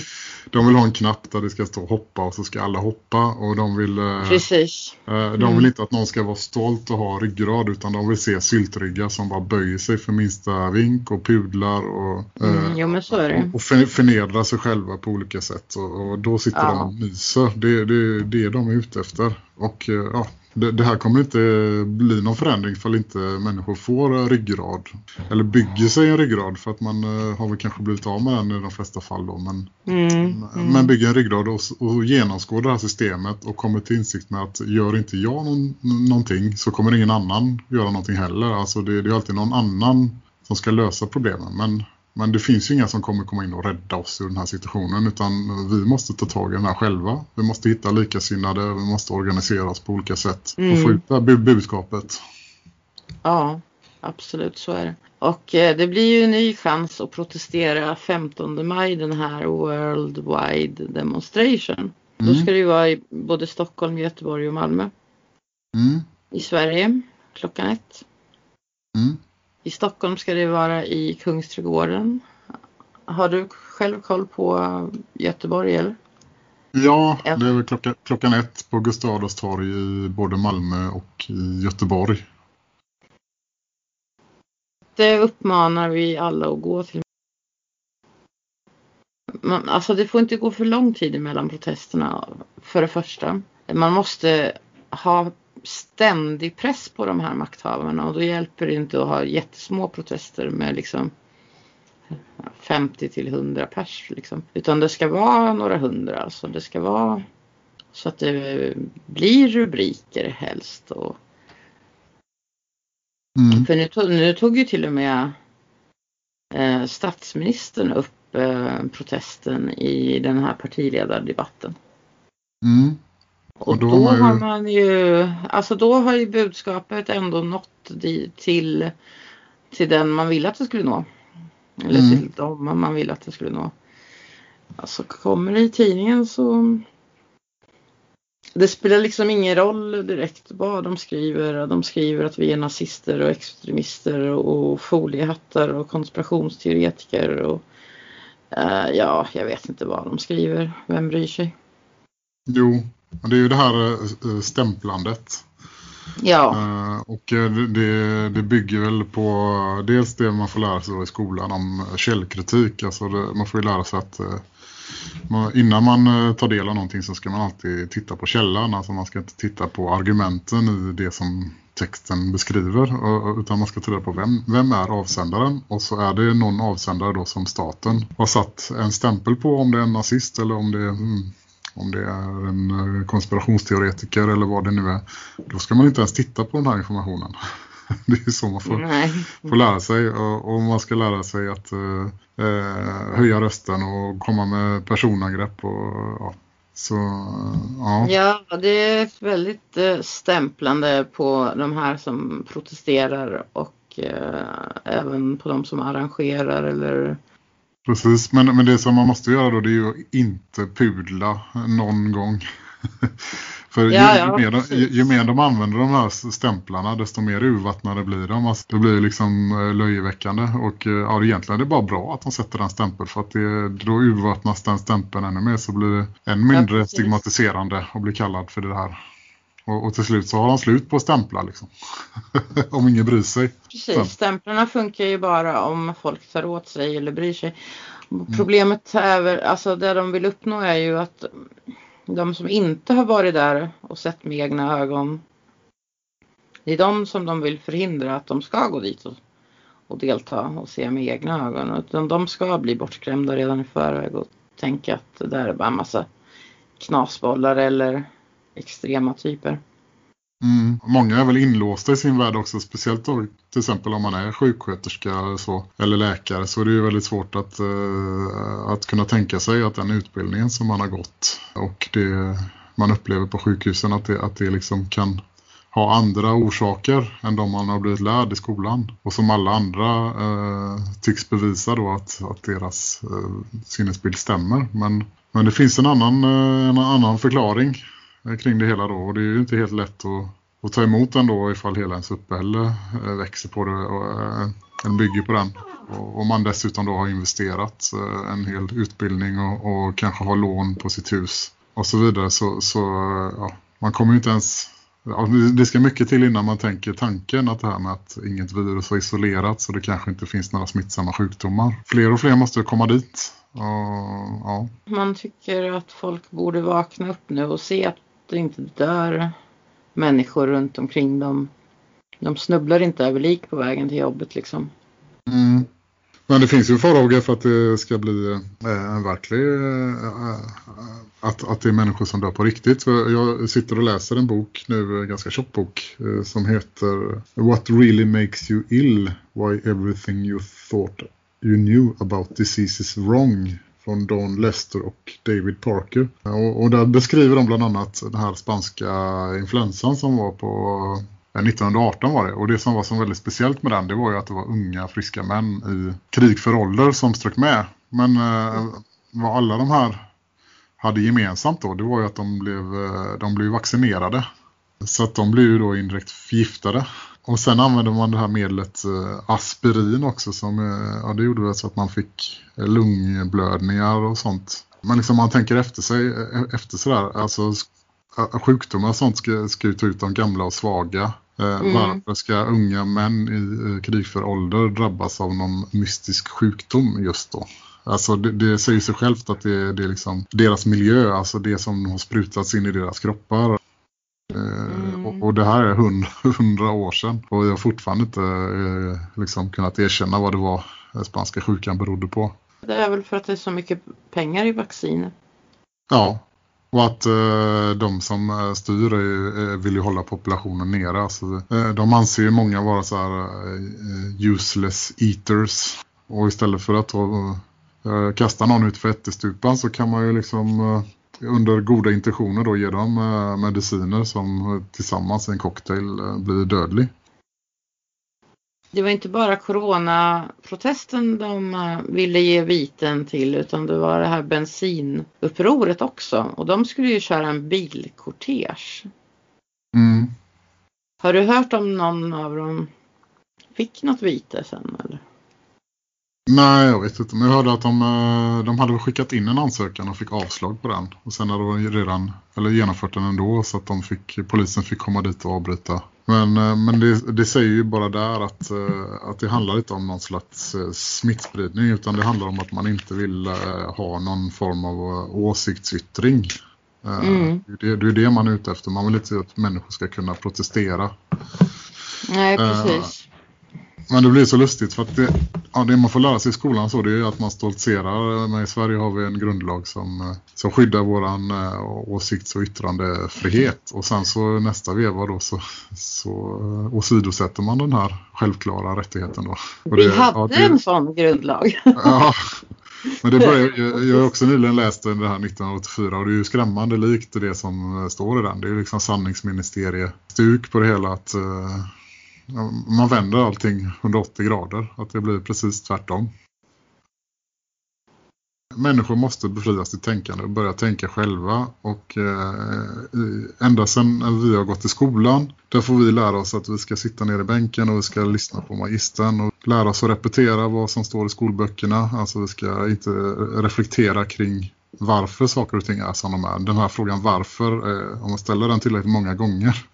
de vill ha en knapp där det ska stå hoppa och så ska alla hoppa och de vill eh, Precis. Eh, de vill mm. inte att någon ska vara stolt och ha ryggrad utan de vill se syltryggar som bara böjer sig för minsta vink och pudlar och, mm, jo, det. och förnedrar sig själva på olika sätt och, och då sitter ja. de och myser. Det är det, det de är ute efter. Och eh, ja, det, det, här kommer inte bli någon förändring för inte människor får ryggrad. Eller bygger sig en ryggrad för att man uh, har väl kanske blivit av med den i de flesta fall då. Men, mm, mm. men bygger en ryggrad och, och genomskår det här systemet och kommer till insikt med att gör inte jag någon, någonting så kommer ingen annan göra någonting heller. Alltså det, det är alltid någon annan som ska lösa problemen. Men Men det finns ju inga som kommer komma in och rädda oss ur den här situationen utan vi måste ta tag i den här själva. Vi måste hitta likasinnade, vi måste organisera oss på olika sätt mm. och få ut det här budskapet. Ja, absolut så är det. Och eh, det blir ju en ny chans att protestera 15 maj den här Worldwide Demonstration. Mm. Då ska det ju vara i både Stockholm, Göteborg och Malmö. Mm. I Sverige klockan ett. Mm. I Stockholm ska det vara i Kungsträdgården. Har du själv koll på Göteborg eller? Ja, det är väl klockan, klockan ett på Gustav Adolfs torg i både Malmö och i Göteborg. Det uppmanar vi alla att gå till. Man, alltså det får inte gå för lång tid mellan protesterna för det första. Man måste ha ständig press på de här makthavarna och då hjälper det inte att ha jättesmå protester med liksom 50 till 100 pers liksom. Utan det ska vara några hundra alltså. Det ska vara så att det blir rubriker helst. Och... Mm. För nu tog, nu tog ju till och med eh, statsministern upp eh, protesten i den här partiledardebatten. Mm. Och då, då har man ju, alltså då har ju budskapet ändå nått till, till den man ville att det skulle nå. Eller mm. till dem man ville att det skulle nå. Alltså kommer det i tidningen så det spelar liksom ingen roll direkt vad de skriver. De skriver att vi är nazister och extremister och foliehattar och konspirationsteoretiker och uh, ja, jag vet inte vad de skriver. Vem bryr sig? Jo, det är ju det här eh, stämplandet. Ja. Uh, och eh, det, det bygger väl på dels det man får lära sig i skolan om källkritik. Alltså det, man får ju lära sig att man, innan man tar del av någonting så ska man alltid titta på källan. Alltså man ska inte titta på argumenten i det som texten beskriver. utan man ska titta på vem, vem är avsändaren. Och så är det någon avsändare då som staten har satt en stämpel på om det är en nazist eller om det är mm, om det är en eh, konspirationsteoretiker eller vad det nu är, då ska man inte ens titta på den här informationen. (laughs) Det är så man får, får lära sig och, och, man ska lära sig att uh, uh, höja rösten och komma med personangrepp och ja. Så, ja. ja, det är väldigt stämplande på de här som protesterar och även på de som arrangerar eller Precis, men, men det som man måste göra då det är ju inte pudla någon gång. (laughs) För ju, ja, ja, ju, mer de, ju, ju, mer de använder de här stämplarna desto mer urvattnade blir de. Alltså, det blir liksom eh, löjeväckande och eh, ja, egentligen är det bara bra att de sätter den stämpeln för att det, då urvattnas den stämpeln ännu mer så blir det än mindre ja, stigmatiserande att bli kallad för det här. Och, och, till slut så har de slut på stämplar liksom. (laughs) om ingen bryr sig. Precis, stämplarna funkar ju bara om folk tar åt sig eller bryr sig. Mm. Problemet är väl, alltså det de vill uppnå är ju att de som inte har varit där och sett med egna ögon. Det är de som de vill förhindra att de ska gå dit och, och delta och se med egna ögon. Utan de ska bli bortskrämda redan i förväg och tänka att det där är bara en massa knasbollar eller extrema typer. Mm. Många är väl inlåsta i sin värld också, speciellt då, till exempel om man är sjuksköterska så, eller läkare så är det ju väldigt svårt att, uh, att kunna tänka sig att den utbildningen som man har gått och det man upplever på sjukhusen att det, att det liksom kan ha andra orsaker än de man har blivit lärd i skolan. Och som alla andra uh, tycks bevisa då att, att deras uh, sinnesbild stämmer. Men, men det finns en annan, en annan förklaring Eh, kring det hela då. Och det är ju inte helt lätt att, att ta emot den då ifall hela ens uppehälle eh, växer på det och eh, en bygger på den. Och, man dessutom då har investerat en hel utbildning och, och kanske har lån på sitt hus och så vidare så, så ja, man kommer ju inte ens det ska mycket till innan man tänker tanken att det här med att inget virus har isolerat så det kanske inte finns några smittsamma sjukdomar. Fler och fler måste komma dit. Och, ja. Man tycker att folk borde vakna upp nu och se att det inte dör människor runt omkring dem. De snubblar inte över lik på vägen till jobbet liksom. Mm. Men det finns ju farhågor för att det ska bli eh, en verklig eh, att, att det är människor som dör på riktigt. Jag sitter och läser en bok nu, en ganska tjock bok eh, som heter What Really Makes You Ill Why Everything You Thought You Knew About Diseases Wrong från Don Lester och David Parker. Eh, och, och där beskriver de bland annat den här spanska influensan som var på eh, 1918 var det. Och det som var som väldigt speciellt med den det var ju att det var unga friska män i krig för ålder som strök med. Men eh, vad alla de här hade gemensamt då det var ju att de blev, eh, de blev vaccinerade. Så att de blev ju då indirekt förgiftade. Och sen använde man det här medlet eh, aspirin också som eh, ja, det gjorde så att man fick lungblödningar och sånt. Men liksom man tänker efter sig efter sådär, alltså sjukdomar och sånt ska, ska ju ta ut de gamla och svaga. Mm. Varför ska unga män i krigför ålder drabbas av någon mystisk sjukdom just då? Alltså det, det säger sig självt att det, det är liksom deras miljö, alltså det som har sprutats in i deras kroppar. Mm. Och, och, det här är hundra, (laughs) hundra år sedan och jag har fortfarande inte eh, liksom kunnat erkänna vad det var spanska sjukan berodde på. Det är väl för att det är så mycket pengar i vacciner. Ja, och att eh, de som eh, styr eh, vill ju hålla populationen nere. Alltså, eh, de anser ju många vara så här eh, useless eaters. Och istället för att eh, kasta någon ut för ättestupan så kan man ju liksom under goda intentioner då ge dem mediciner som tillsammans i en cocktail blir dödlig det var inte bara coronaprotesten de eh, ville ge viten till utan det var det här bensinupproret också. Och de skulle ju köra en bilkortege. Mm. Har du hört om någon av dem fick något vite sen eller? Nej, jag vet inte. Men jag hörde att de, eh, de hade skickat in en ansökan och fick avslag på den. Och sen hade de redan eller genomfört den ändå så att de fick, polisen fick komma dit och avbryta men, eh, men det, det, säger ju bara där att, eh, att det handlar inte om någon slags smittspridning utan det handlar om att man inte vill ha någon form av åsiktsyttring. Mm. Det, det är det man är ute efter. Man vill inte att människor ska kunna protestera. Nej, precis. Men det blir så lustigt för att det, ja, det man får lära sig i skolan så det är att man stoltserar. Men i Sverige har vi en grundlag som, som skyddar våran äh, åsikts- och yttrandefrihet. Och sen så nästa veva då så, så åsidosätter man den här självklara rättigheten då. vi hade ja, det, en sån grundlag. (laughs) ja, men det börjar, jag har också nyligen läst den här 1984 och det är ju skrämmande likt det som står i den. Det är liksom sanningsministeriestuk på det hela att man vänder allting 180 grader. Att det blir precis tvärtom. Människor måste befrias till tänkande och börja tänka själva. Och eh, ända sedan vi har gått i skolan, där får vi lära oss att vi ska sitta ner i bänken och vi ska lyssna på magistern och lära oss att repetera vad som står i skolböckerna. Alltså vi ska inte reflektera kring varför saker och ting är som de är. Den här frågan varför, eh, om man ställer den tillräckligt många gånger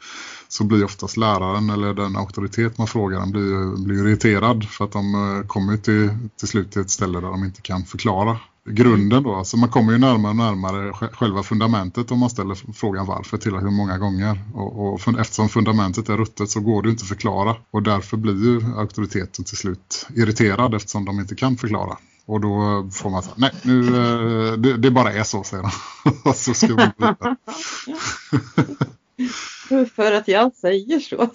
så blir oftast läraren eller den auktoritet man frågar den blir, blir irriterad för att de eh, kommer till, till slut till ett ställe där de inte kan förklara grunden då. Alltså man kommer ju närmare och närmare själva fundamentet om man ställer frågan varför till hur många gånger. Och, och eftersom fundamentet är ruttet så går det inte att förklara. Och därför blir ju auktoriteten till slut irriterad eftersom de inte kan förklara. Och då får man säga, nej nu, eh, det, det bara är så säger de. (laughs) så ska man (laughs) För att jag säger så.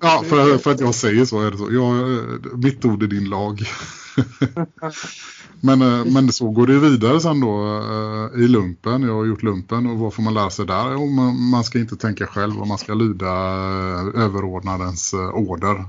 Ja, för, för att jag säger så är det så. Jag, eh, mitt ord är din lag. men, eh, men så går det vidare sen då eh, i lumpen. Jag har gjort lumpen och vad får man lära sig där? Jo, man ska inte tänka själv och man ska lyda överordnadens order.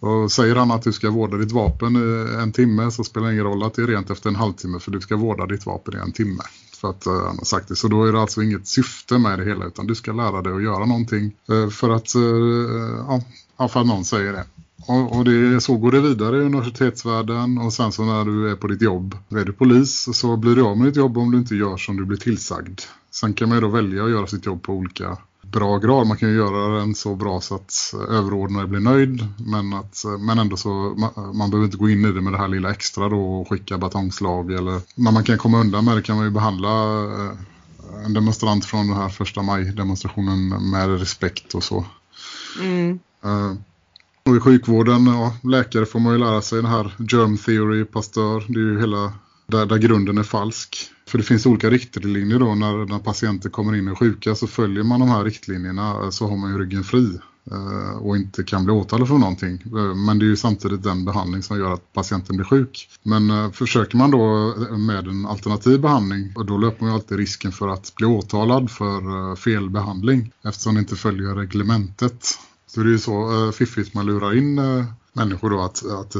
Och säger han att du ska vårda ditt vapen en timme så spelar det ingen roll att det är rent efter en halvtimme för du ska vårda ditt vapen i en timme för att uh, han har sagt det. Så då är det alltså inget syfte med det hela utan du ska lära dig att göra någonting uh, för att, uh, ja, för att någon säger det. Och, och det, så går det vidare i universitetsvärlden och sen så när du är på ditt jobb, är du polis så blir du av med ditt jobb om du inte gör som du blir tillsagd. Sen kan man ju då välja att göra sitt jobb på olika bra grad. Man kan ju göra den så bra så att överordnade blir nöjd. Men, att, men ändå så, man, man behöver inte gå in i det med det här lilla extra då och skicka batongslag. Eller, när man kan komma undan med det kan man ju behandla eh, en demonstrant från den här första maj-demonstrationen med respekt och så. Mm. Uh, och i sjukvården, ja, läkare får man ju lära sig den här germ theory, pastör. Det är ju hela där, där grunden är falsk. För det finns olika riktlinjer då när, när patienter kommer in och sjuka så följer man de här riktlinjerna eh, så har man ju ryggen fri. Eh, och inte kan bli åtalad för någonting. Eh, men det är ju samtidigt den behandling som gör att patienten blir sjuk. Men försöker man då med en alternativ behandling och då löper man ju alltid risken för att bli åtalad för felbehandling eftersom det inte följer reglementet. Så det är ju så fiffigt man lurar in människor då att, att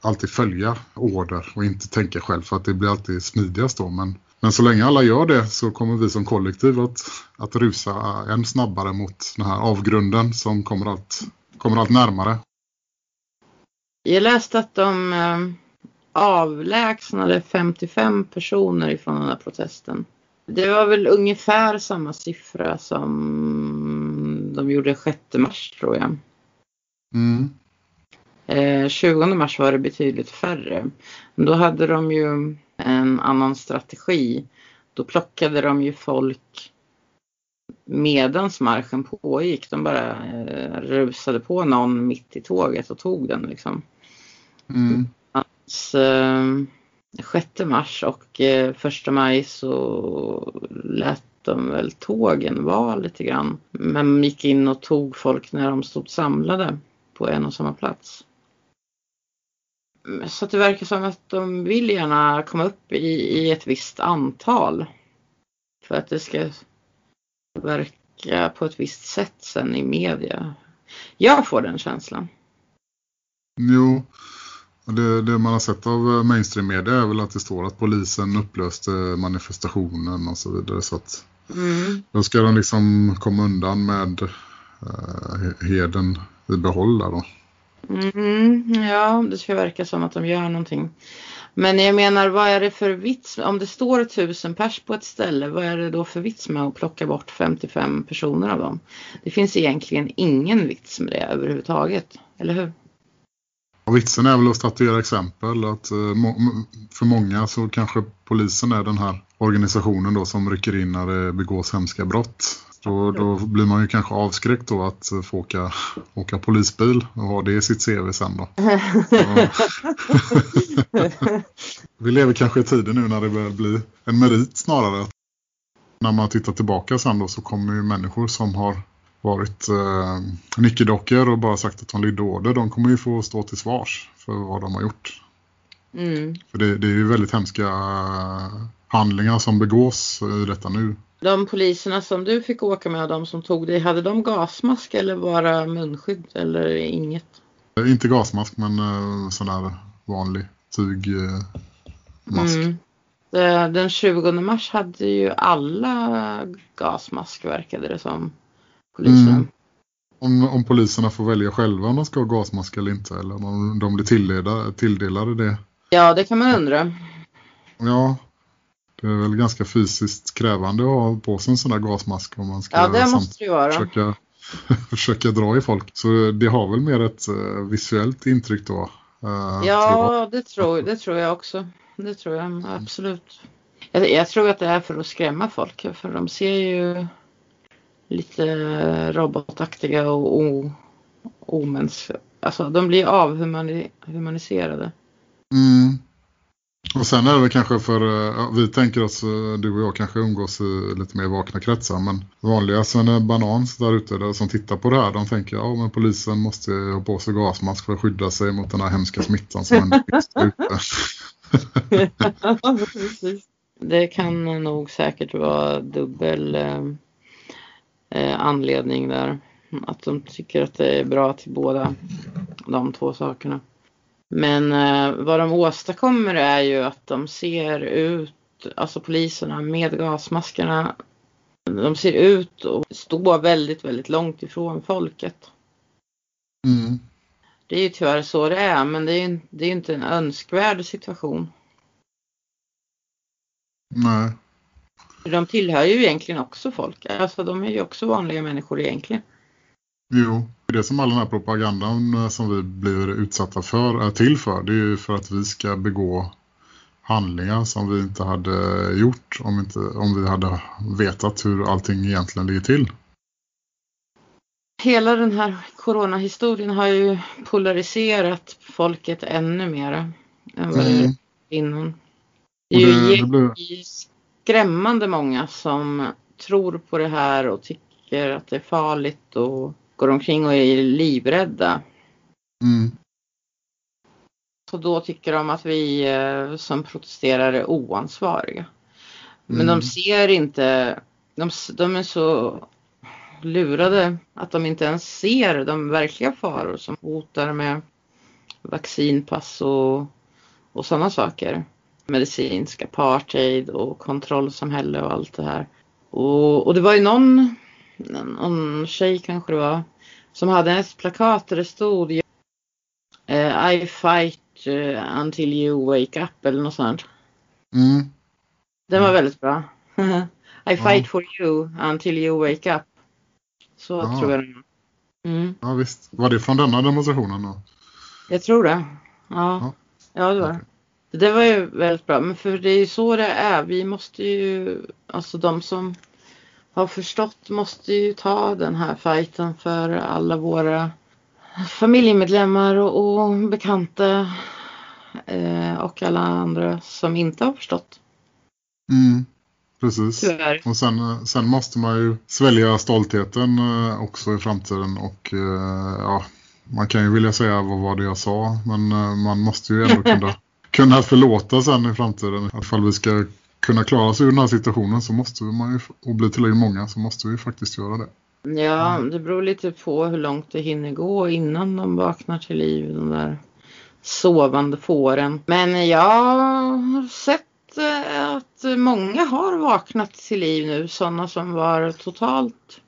alltid följa order och inte tänka själv för att det blir alltid smidigast då. Men men så länge alla gör det så kommer vi som kollektiv att, att rusa än snabbare mot den här avgrunden som kommer allt, kommer allt närmare. Jag läste att de eh, avlägsnade 55 personer ifrån den här protesten. Det var väl ungefär samma siffra som de gjorde 6 mars tror jag. Mm. Eh, 20 mars var det betydligt färre. Men då hade de ju en annan strategi. Då plockade de ju folk medans marschen pågick. De bara eh, rusade på någon mitt i tåget och tog den liksom. Mm. Alltså, eh, 6 mars och eh, 1 maj så lät de väl tågen vara lite grann. Men gick in och tog folk när de stod samlade på en och samma plats. Så att det verkar som att de vill gärna komma upp i, i ett visst antal. För att det ska verka på ett visst sätt sen i media. Jag får den känslan. Jo, det, det man har sett av mainstream media är väl att det står att polisen upplöste manifestationen och så vidare. Så att mm. då ska de liksom komma undan med eh, heden i behåll där då. Mm, ja, det ska verka som att de gör någonting. Men jag menar, vad är det för vits? Om det står tusen pers på ett ställe, vad är det då för vits med att plocka bort 55 personer av dem? Det finns egentligen ingen vits med det överhuvudtaget, eller hur? Och vitsen är väl att statuera exempel. Att eh, för många så kanske polisen är den här organisationen då som rycker in när det begås hemska brott. Då, då blir man ju kanske avskräckt då att få åka, åka polisbil och ha det i sitt CV sen då. (laughs) Vi lever kanske i tiden nu när det börjar bli en merit snarare. När man tittar tillbaka sen då så kommer ju människor som har varit eh, nickedockor och bara sagt att de lydde order. De kommer ju få stå till svars för vad de har gjort. Mm. För det, det är ju väldigt hemska handlingar som begås i detta nu. De poliserna som du fick åka med, de som tog dig, hade de gasmask eller bara munskydd eller inget? Inte gasmask men uh, sån där vanlig tygmask. Uh, mm. Den 20 mars hade ju alla gasmask verkade det som. Poliserna. Mm. Om, om poliserna får välja själva om de ska ha gasmask eller inte eller om de blir tilldelade, tilldelade det. Ja, det kan man undra. Ja, det är väl ganska fysiskt krävande att ha på sig en sån där gasmask om man ska ja, det måste det vara. Försöka, (laughs) försöka dra i folk. Så det har väl mer ett uh, visuellt intryck då. Uh, ja, det, tror, det tror jag också. Det tror jag absolut. Jag, jag, tror att det är för att skrämma folk. För de ser ju lite robotaktiga och omänskliga. Alltså de blir avhumaniserade. Mm. Och sen är det kanske för, eh, ja, vi tänker oss, eh, du och jag kanske umgås i lite mer vakna kretsar, men vanliga Svenne Banans där ute där, som tittar på det här, de tänker ja men polisen måste ha på sig gasmask för att skydda sig mot den här hemska smittan som händer ute. (laughs) ja, precis. Det kan nog säkert vara dubbel eh, eh, anledning där. Att de tycker att det är bra till båda de två sakerna. Men eh, vad de åstadkommer är ju att de ser ut, alltså poliserna med gasmaskerna, de ser ut och står väldigt, väldigt långt ifrån folket. Mm. Det är ju tyvärr så det är, men det är det är inte en önskvärd situation. Nej. De tillhör ju egentligen också folk, alltså de är ju också vanliga människor egentligen. Jo, det som all den här propagandan eh, som vi blir utsatta för är till för. Det är ju för att vi ska begå handlingar som vi inte hade gjort om, inte, om vi hade vetat hur allting egentligen ligger till. Hela den här coronahistorien har ju polariserat folket ännu mer än vad mm. det innan. Det är ju det, det blir... skrämmande många som tror på det här och tycker att det är farligt och går omkring och är livrädda. Mm. Så då tycker de att vi eh, som protesterar är oansvariga. Men Mm. de ser inte, de, de är så lurade att de inte ens ser de verkliga faror som hotar med vaccinpass och, och sådana saker. Medicinsk apartheid och kontrollsamhälle och allt det här. Och, och det var ju någon, någon tjej kanske det var, som hade ett plakat där det stod eh, I fight eh, until you wake up eller något sånt. Mm. Den var Mm. väldigt bra. (laughs) I fight for you until you wake up. Så Ja. tror jag var. mm, Ja visst. Var det från denna demonstrationen då? Jag tror det. Ja, ja det var det. Okej. Det var ju väldigt bra. Men för det är ju så det är. Vi måste ju, alltså de som har förstått måste ju ta den här fighten för alla våra familjemedlemmar och, och bekanta eh, och alla andra som inte har förstått. Mm. Precis. Tyvärr. Och sen, sen måste man ju svälja stoltheten eh, också i framtiden och eh, ja, man kan ju vilja säga vad var det jag sa men eh, man måste ju ändå kunna, (laughs) kunna förlåta sen i framtiden. Ifall vi ska kunna klara oss ur den här situationen så måste man ju, och bli tillräckligt många så måste vi faktiskt göra det. Ja, det beror lite på hur långt det hinner gå innan de vaknar till liv, de där sovande fåren. Men jag har sett eh, att många har vaknat till liv nu, sådana som var totalt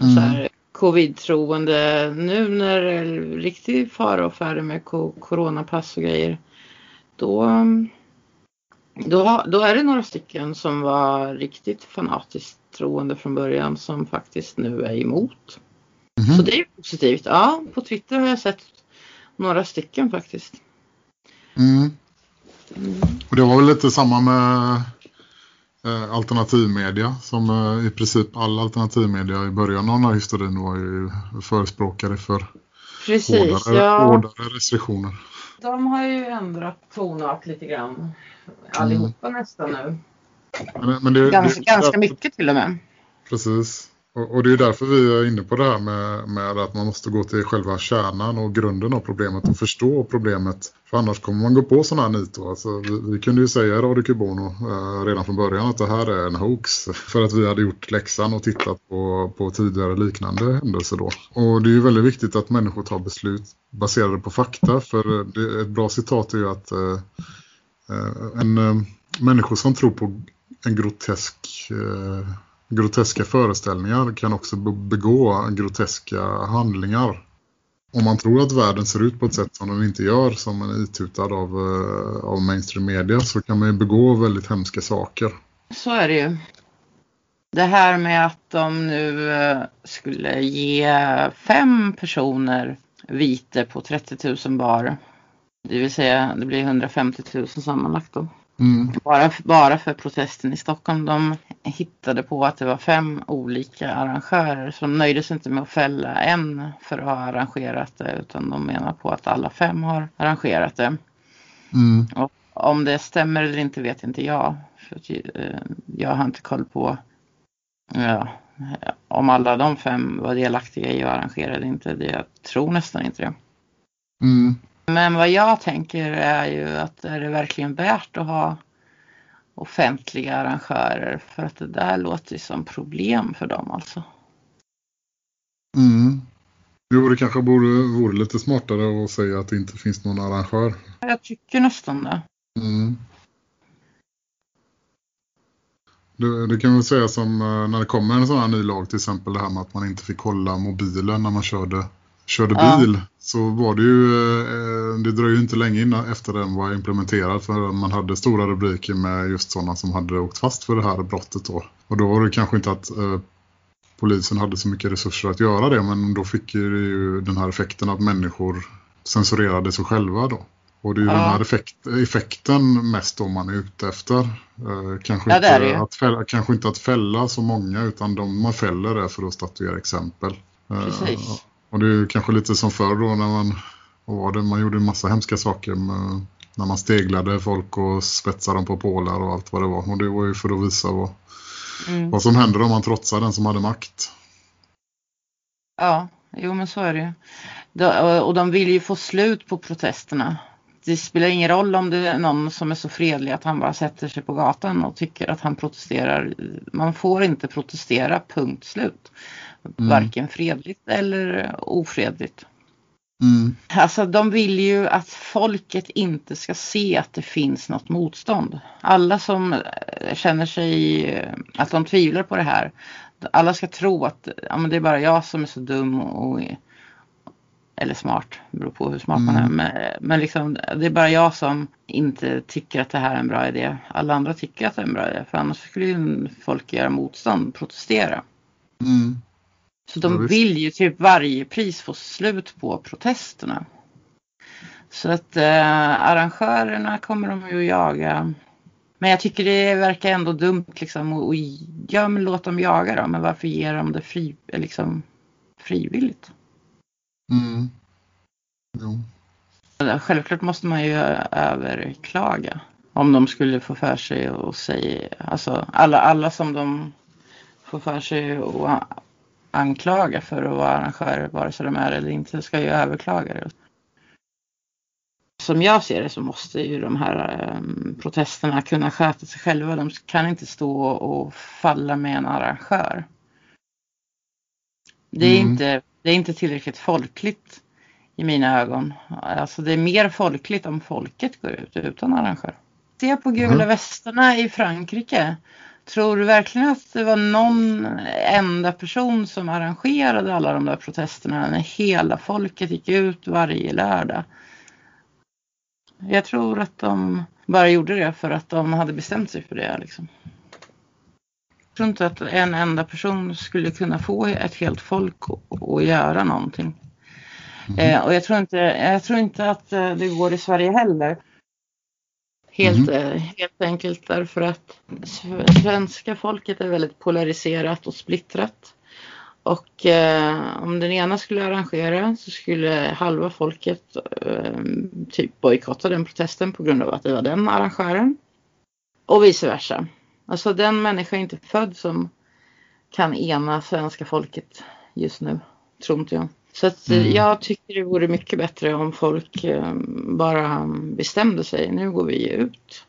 Mm. så här, covid-troende. Nu när det är riktig fara och färre med coronapass och grejer, då, då, då är det några stycken som var riktigt fanatiskt troende från början som faktiskt nu är emot. Mhm. Så det är positivt. Ja, på Twitter har jag sett några stycken faktiskt. Mm. Och det var väl lite samma med eh, alternativmedia som eh, i princip all alternativmedia i början av den här historien var ju förespråkare för Precis, hårdare, ja. hårdare restriktioner. De har ju ändrat tonart lite grann. Allihopa nästan nu. Men, men det, Ganska, det, ganska mycket till och med. Precis. Och, och det är därför vi är inne på det här med, med att man måste gå till själva kärnan och grunden av problemet och förstå problemet. För annars kommer man gå på sådana här nit. Alltså, vi, vi kunde ju säga i Radio Kubono eh, redan från början att det här är en hoax. (laughs) För att vi hade gjort läxan och tittat på, på tidigare liknande händelser då. Och det är ju väldigt viktigt att människor tar beslut baserade på fakta. För eh, det, ett bra citat är ju att eh, eh, en eh, människor som tror på en grotesk eh, groteska föreställningar kan också begå groteska handlingar. Om man tror att världen ser ut på ett sätt som den inte gör, som man är itutad av, eh, av mainstream media, så kan man ju begå väldigt hemska saker. Så är det ju. Det här med att de nu eh, skulle ge fem personer vite på 30 000 bar. Det vill säga det blir 150 000 sammanlagt då. Mm. Bara, bara för protesten i Stockholm. De hittade på att det var fem olika arrangörer. Så de nöjde sig inte med att fälla en för att ha arrangerat det. Utan de menar på att alla fem har arrangerat det. Mm. Om det stämmer eller inte vet inte jag. För eh, jag har inte koll på ja, om alla de fem var delaktiga i att arrangera det inte. Det, jag tror nästan inte det. Mm. Men vad jag tänker är ju att är det verkligen värt att ha offentliga arrangörer för att det där låter ju som problem för dem alltså. Mm. Jo, det kanske borde, vore lite smartare att säga att det inte finns någon arrangör. Jag tycker nästan det. Mm. Det, det kan väl säga som eh, när det kommer en sån här ny lag till exempel det här med att man inte fick hålla mobilen när man körde, körde Ja. bil. Så var det ju, eh, det dröjer ju inte länge innan efter den var implementerad för man hade stora rubriker med just sådana som hade åkt fast för det här brottet då. Och då var det kanske inte att eh, polisen hade så mycket resurser att göra det men då fick ju, det ju den här effekten att människor censurerade sig själva då. Och det är ju Ja. den här effekt, effekten mest då man är ute efter. Eh, kanske, Ja, det det inte att fälla, kanske inte att fälla så många utan de man fäller är för att statuera exempel. Eh, Precis. Och det är ju kanske lite som förr då när man, var det, man gjorde en massa hemska saker med, när man steglade folk och spetsade dem på pålar och allt vad det var. Och det var ju för att visa vad, Mm. vad som händer om man trotsar den som hade makt. Ja, jo men så är det ju. Och de vill ju få slut på protesterna. Det spelar ingen roll om det är någon som är så fredlig att han bara sätter sig på gatan och tycker att han protesterar. Man får inte protestera, punkt slut. Mm. Varken fredligt eller ofredligt. Mm. Alltså de vill ju att folket inte ska se att det finns något motstånd. Alla som eh, känner sig eh, att de tvivlar på det här. Alla ska tro att ja, men det är bara jag som är så dum och eller smart, beror på hur smart man är. Mm. Men, men liksom, det är bara jag som inte tycker att det här är en bra idé. Alla andra tycker att det är en bra idé. För annars skulle ju folk göra motstånd, protestera. Mm. Så de vill ju typ varje pris få slut på protesterna. Så att eh, arrangörerna kommer de ju att jaga. Men jag tycker det verkar ändå dumt liksom. Och, och, ja men låt dem jaga då. Men varför ger de det fri, liksom, frivilligt? Mm. Jo. Självklart måste man ju överklaga. Om de skulle få för sig att säga, alltså alla, alla som de får för sig att anklaga för att vara arrangörer, vare sig de är eller inte, ska ju överklaga det. Som jag ser det så måste ju de här um, protesterna kunna sköta sig själva. De kan inte stå och falla med en arrangör. Det är, mm. inte, det är inte tillräckligt folkligt i mina ögon. Alltså det är mer folkligt om folket går ut utan arrangör. Se på gula mm. västarna i Frankrike. Tror du verkligen att det var någon enda person som arrangerade alla de där protesterna när hela folket gick ut varje lördag? Jag tror att de bara gjorde det för att de hade bestämt sig för det. Liksom. Tror inte att en enda person skulle kunna få ett helt folk att göra någonting. Mm. Eh, och jag tror, inte, jag tror inte att eh, det går i Sverige heller. Helt, mm. helt enkelt därför att svenska folket är väldigt polariserat och splittrat. Och eh, om den ena skulle arrangera så skulle halva folket eh, typ bojkotta den protesten på grund av att det var den arrangören. Och vice versa. Alltså den människa är inte född som kan ena svenska folket just nu, tror inte jag. Så att mm. jag tycker det vore mycket bättre om folk eh, bara bestämde sig. Nu går vi ut.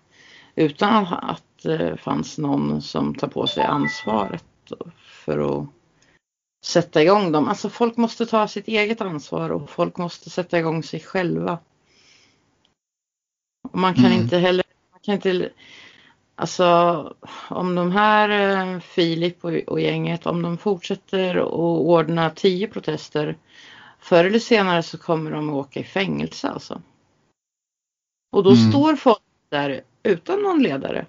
Utan att det fanns någon som tar på sig ansvaret för att sätta igång dem. Alltså folk måste ta sitt eget ansvar och folk måste sätta igång sig själva. Och man kan mm. inte heller, man kan inte, alltså om de här eh, Filip och, och gänget, om de fortsätter att ordna tio protester förr eller senare så kommer de att åka i fängelse alltså. Och då mm. står folk där utan någon ledare.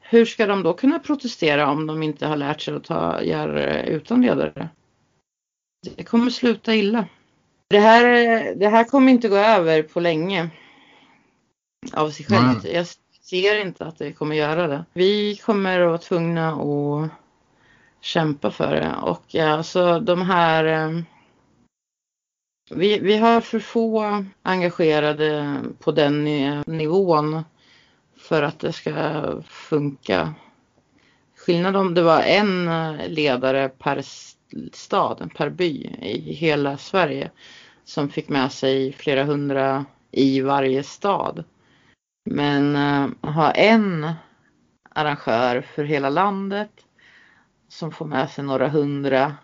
Hur ska de då kunna protestera om de inte har lärt sig att ta, göra det utan ledare? Det kommer sluta illa. Det här, det här kommer inte gå över på länge av sig självt. Jag ser ser inte att det kommer göra det. Vi kommer att vara tvungna att kämpa för det och eh, alltså de här eh, vi, vi har för få engagerade på den nivån för att det ska funka. Skillnad om det var en ledare per stad, per by i hela Sverige som fick med sig flera hundra i varje stad. Men uh, ha en arrangör för hela landet som får med sig några hundra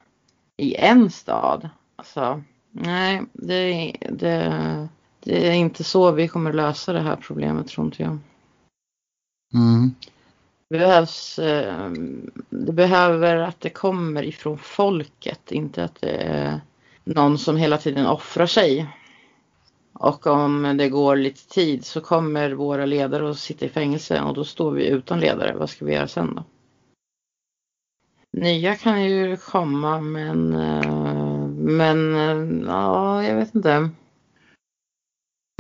i en stad. Alltså, Nej, det, det, det är inte så vi kommer lösa det här problemet tror inte jag. Mm. Det behövs, eh, det behöver att det kommer ifrån folket, inte att det är någon som hela tiden offrar sig. Och om det går lite tid så kommer våra ledare att sitta i fängelse och då står vi utan ledare. Vad ska vi göra sen då? Nya kan ju komma men eh, men eh, ja, jag vet inte.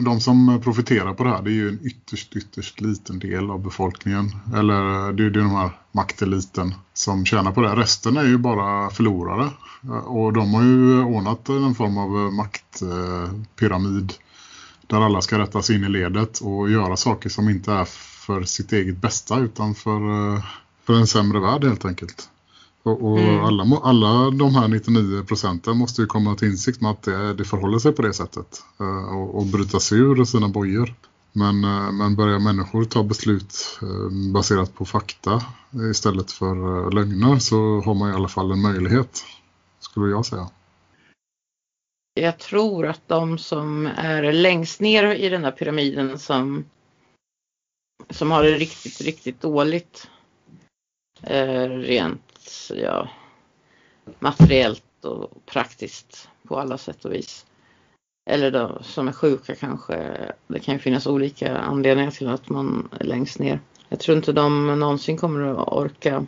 De som profiterar på det här det är ju en ytterst, ytterst liten del av befolkningen. Eller det är ju de här makteliten som tjänar på det. Resten är ju bara förlorare. Och de har ju ordnat en form av maktpyramid där alla ska rättas in i ledet och göra saker som inte är för sitt eget bästa utan för, för en sämre värld helt enkelt. Och, och mm. alla, alla de här 99 procenten måste ju komma till insikt med att det, det förhåller sig på det sättet. Uh, och, och bryta sig ur sina bojor. Men, uh, men börjar människor ta beslut baserat på fakta istället för lögner så har man i alla fall en möjlighet, skulle jag säga. Jag tror att de som är längst ner i den här pyramiden som, som har det riktigt, riktigt dåligt eh, rent ja, materiellt och praktiskt på alla sätt och vis. Eller de som är sjuka kanske. Det kan ju finnas olika anledningar till att man är längst ner. Jag tror inte de någonsin kommer att orka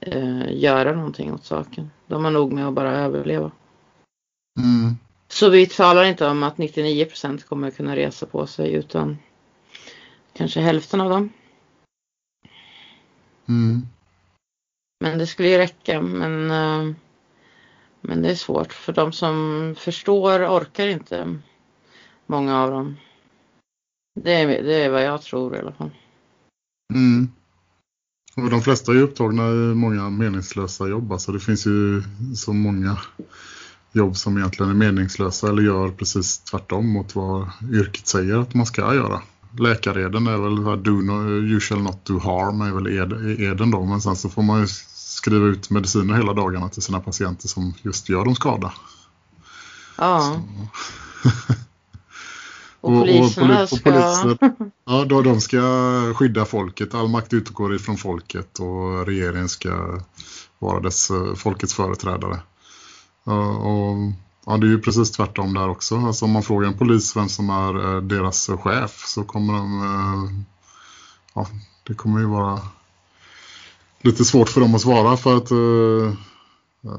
eh, göra någonting åt saken. De har nog med att bara överleva. Mm. Så vi talar inte om att 99 procent kommer kunna resa på sig utan kanske hälften av dem. Mm. Men det skulle ju räcka. Men, eh, men det är svårt för de som förstår orkar inte. Många av dem. Det är, det är vad jag tror i alla fall. Mm. Och de flesta är upptagna i många meningslösa jobb. Alltså det finns ju så många jobb som egentligen är meningslösa eller gör precis tvärtom mot vad yrket säger att man ska göra. Läkareden är väl do no, you shall not do harm är väl eden då men sen så får man ju skriva ut mediciner hela dagarna till sina patienter som just gör dem skada. Ja. (laughs) och, och poliserna och, och, ska... Poliser, (laughs) ja, då de ska skydda folket. All makt utgår ifrån folket och regeringen ska vara dess eh, folkets företrädare. Eh, och, ja, det är ju precis tvärtom där också. Alltså om man frågar en polis vem som är eh, deras chef så kommer de... Eh, ja, det kommer ju vara lite svårt för dem att svara för att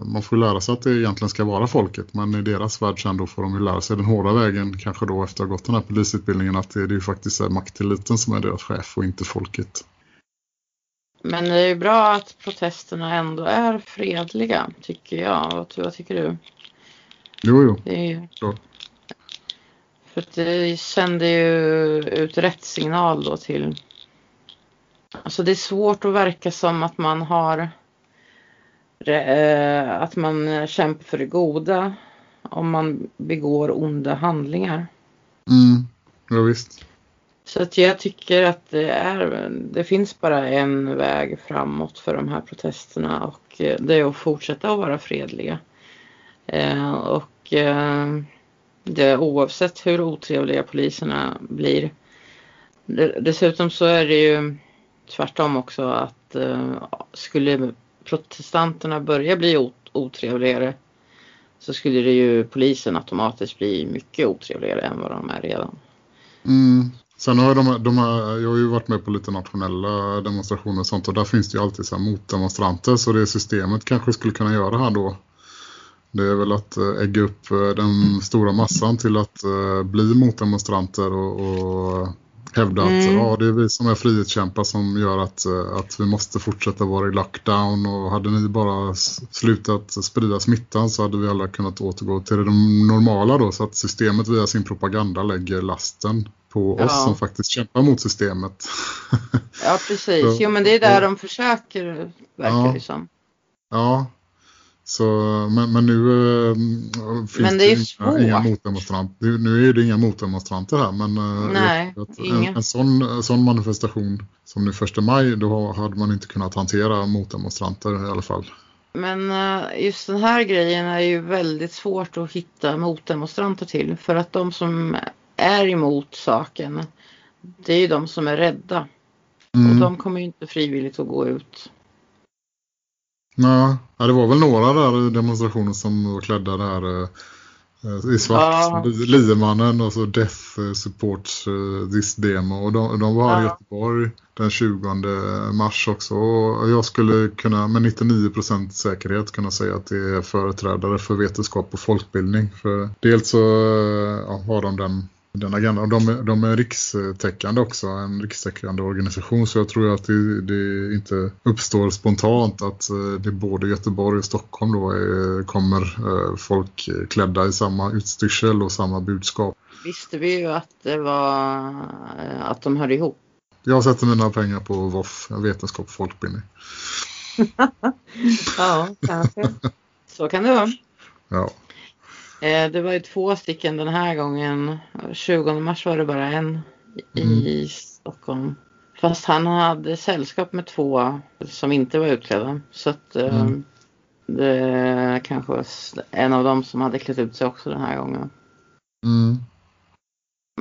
man får lära sig att det egentligen ska vara folket. Men i deras värld sen då får de ju lära sig den hårda vägen kanske då efter att ha gått den här polisutbildningen att det, det är ju faktiskt makteliten som är deras chef och inte folket. Men det är ju bra att protesterna ändå är fredliga tycker jag. Vad, vad tycker du? Jo, jo. Det är ju... För det sänder ju ut rätt signal då till Alltså det är svårt att verka som att man har eh, att man kämpar för det goda om man begår onda handlingar. Mm, ja visst. Så att jag tycker att det, är, det finns bara en väg framåt för de här protesterna och eh, det är att fortsätta att vara fredliga. Eh, och eh, det, oavsett hur otrevliga poliserna blir. Dessutom så är det ju tvärtom också att eh, skulle protestanterna börja bli otrevligare så skulle det ju polisen automatiskt bli mycket otrevligare än vad de är redan. Mm. Sen har de, de här, jag har ju varit med på lite nationella demonstrationer och sånt och där finns det ju alltid så här motdemonstranter så det systemet kanske skulle kunna göra här då det är väl att eh, ägga upp eh, den stora massan till att uh, bli motdemonstranter och, och hävda att mm. ja, det är vi som är frihetskämpar som gör att, eh, att vi måste fortsätta vara i lockdown och hade ni bara slutat sprida smittan så hade vi alla kunnat återgå till det normala då så att systemet via sin propaganda lägger lasten på ja. oss som faktiskt kämpar mot systemet. (laughs) ja, precis. Jo, men det är där de försöker, verkar ja, det som. Ja, så, men, men nu äh, finns men det, det inga, inga motdemonstranter. Nu är det inga motdemonstranter här. Men äh, Nej, en, en, sån, sån manifestation som nu första maj, då hade man inte kunnat hantera motdemonstranter i alla fall. Men äh, just den här grejen är ju väldigt svårt att hitta motdemonstranter till. För att de som är emot saken, det är ju de som är rädda. Mm. Och de kommer ju inte frivilligt att gå ut. Nej, det var väl några där i demonstrationen som var klädda där eh, i svart. Ja. Liemannen och så Death eh, Supports uh, This Demo. Och de, de var här ja. i Göteborg den 20 mars också. Och jag skulle kunna med 99% säkerhet kunna säga att det är företrädare för vetenskap och folkbildning. För dels så ja, har de den den agendan. De, de är rikstäckande också, en rikstäckande organisation så jag tror att det, det inte uppstår spontant att eh, det både Göteborg och Stockholm då är, kommer eh, folk klädda i samma utstyrsel och samma budskap. Visste vi ju att det var att de hör ihop. Jag sätter mina pengar på VOF, vetenskap och folkbildning. (laughs) ja, kanske. Så kan det vara. Ja. Eh, det var ju två stycken den här gången. 20 mars var det bara en i Mm. Stockholm. Fast han hade sällskap med två som inte var utklädda. Så att eh, Mm. det kanske var en av dem som hade klätt ut sig också den här gången. Mm.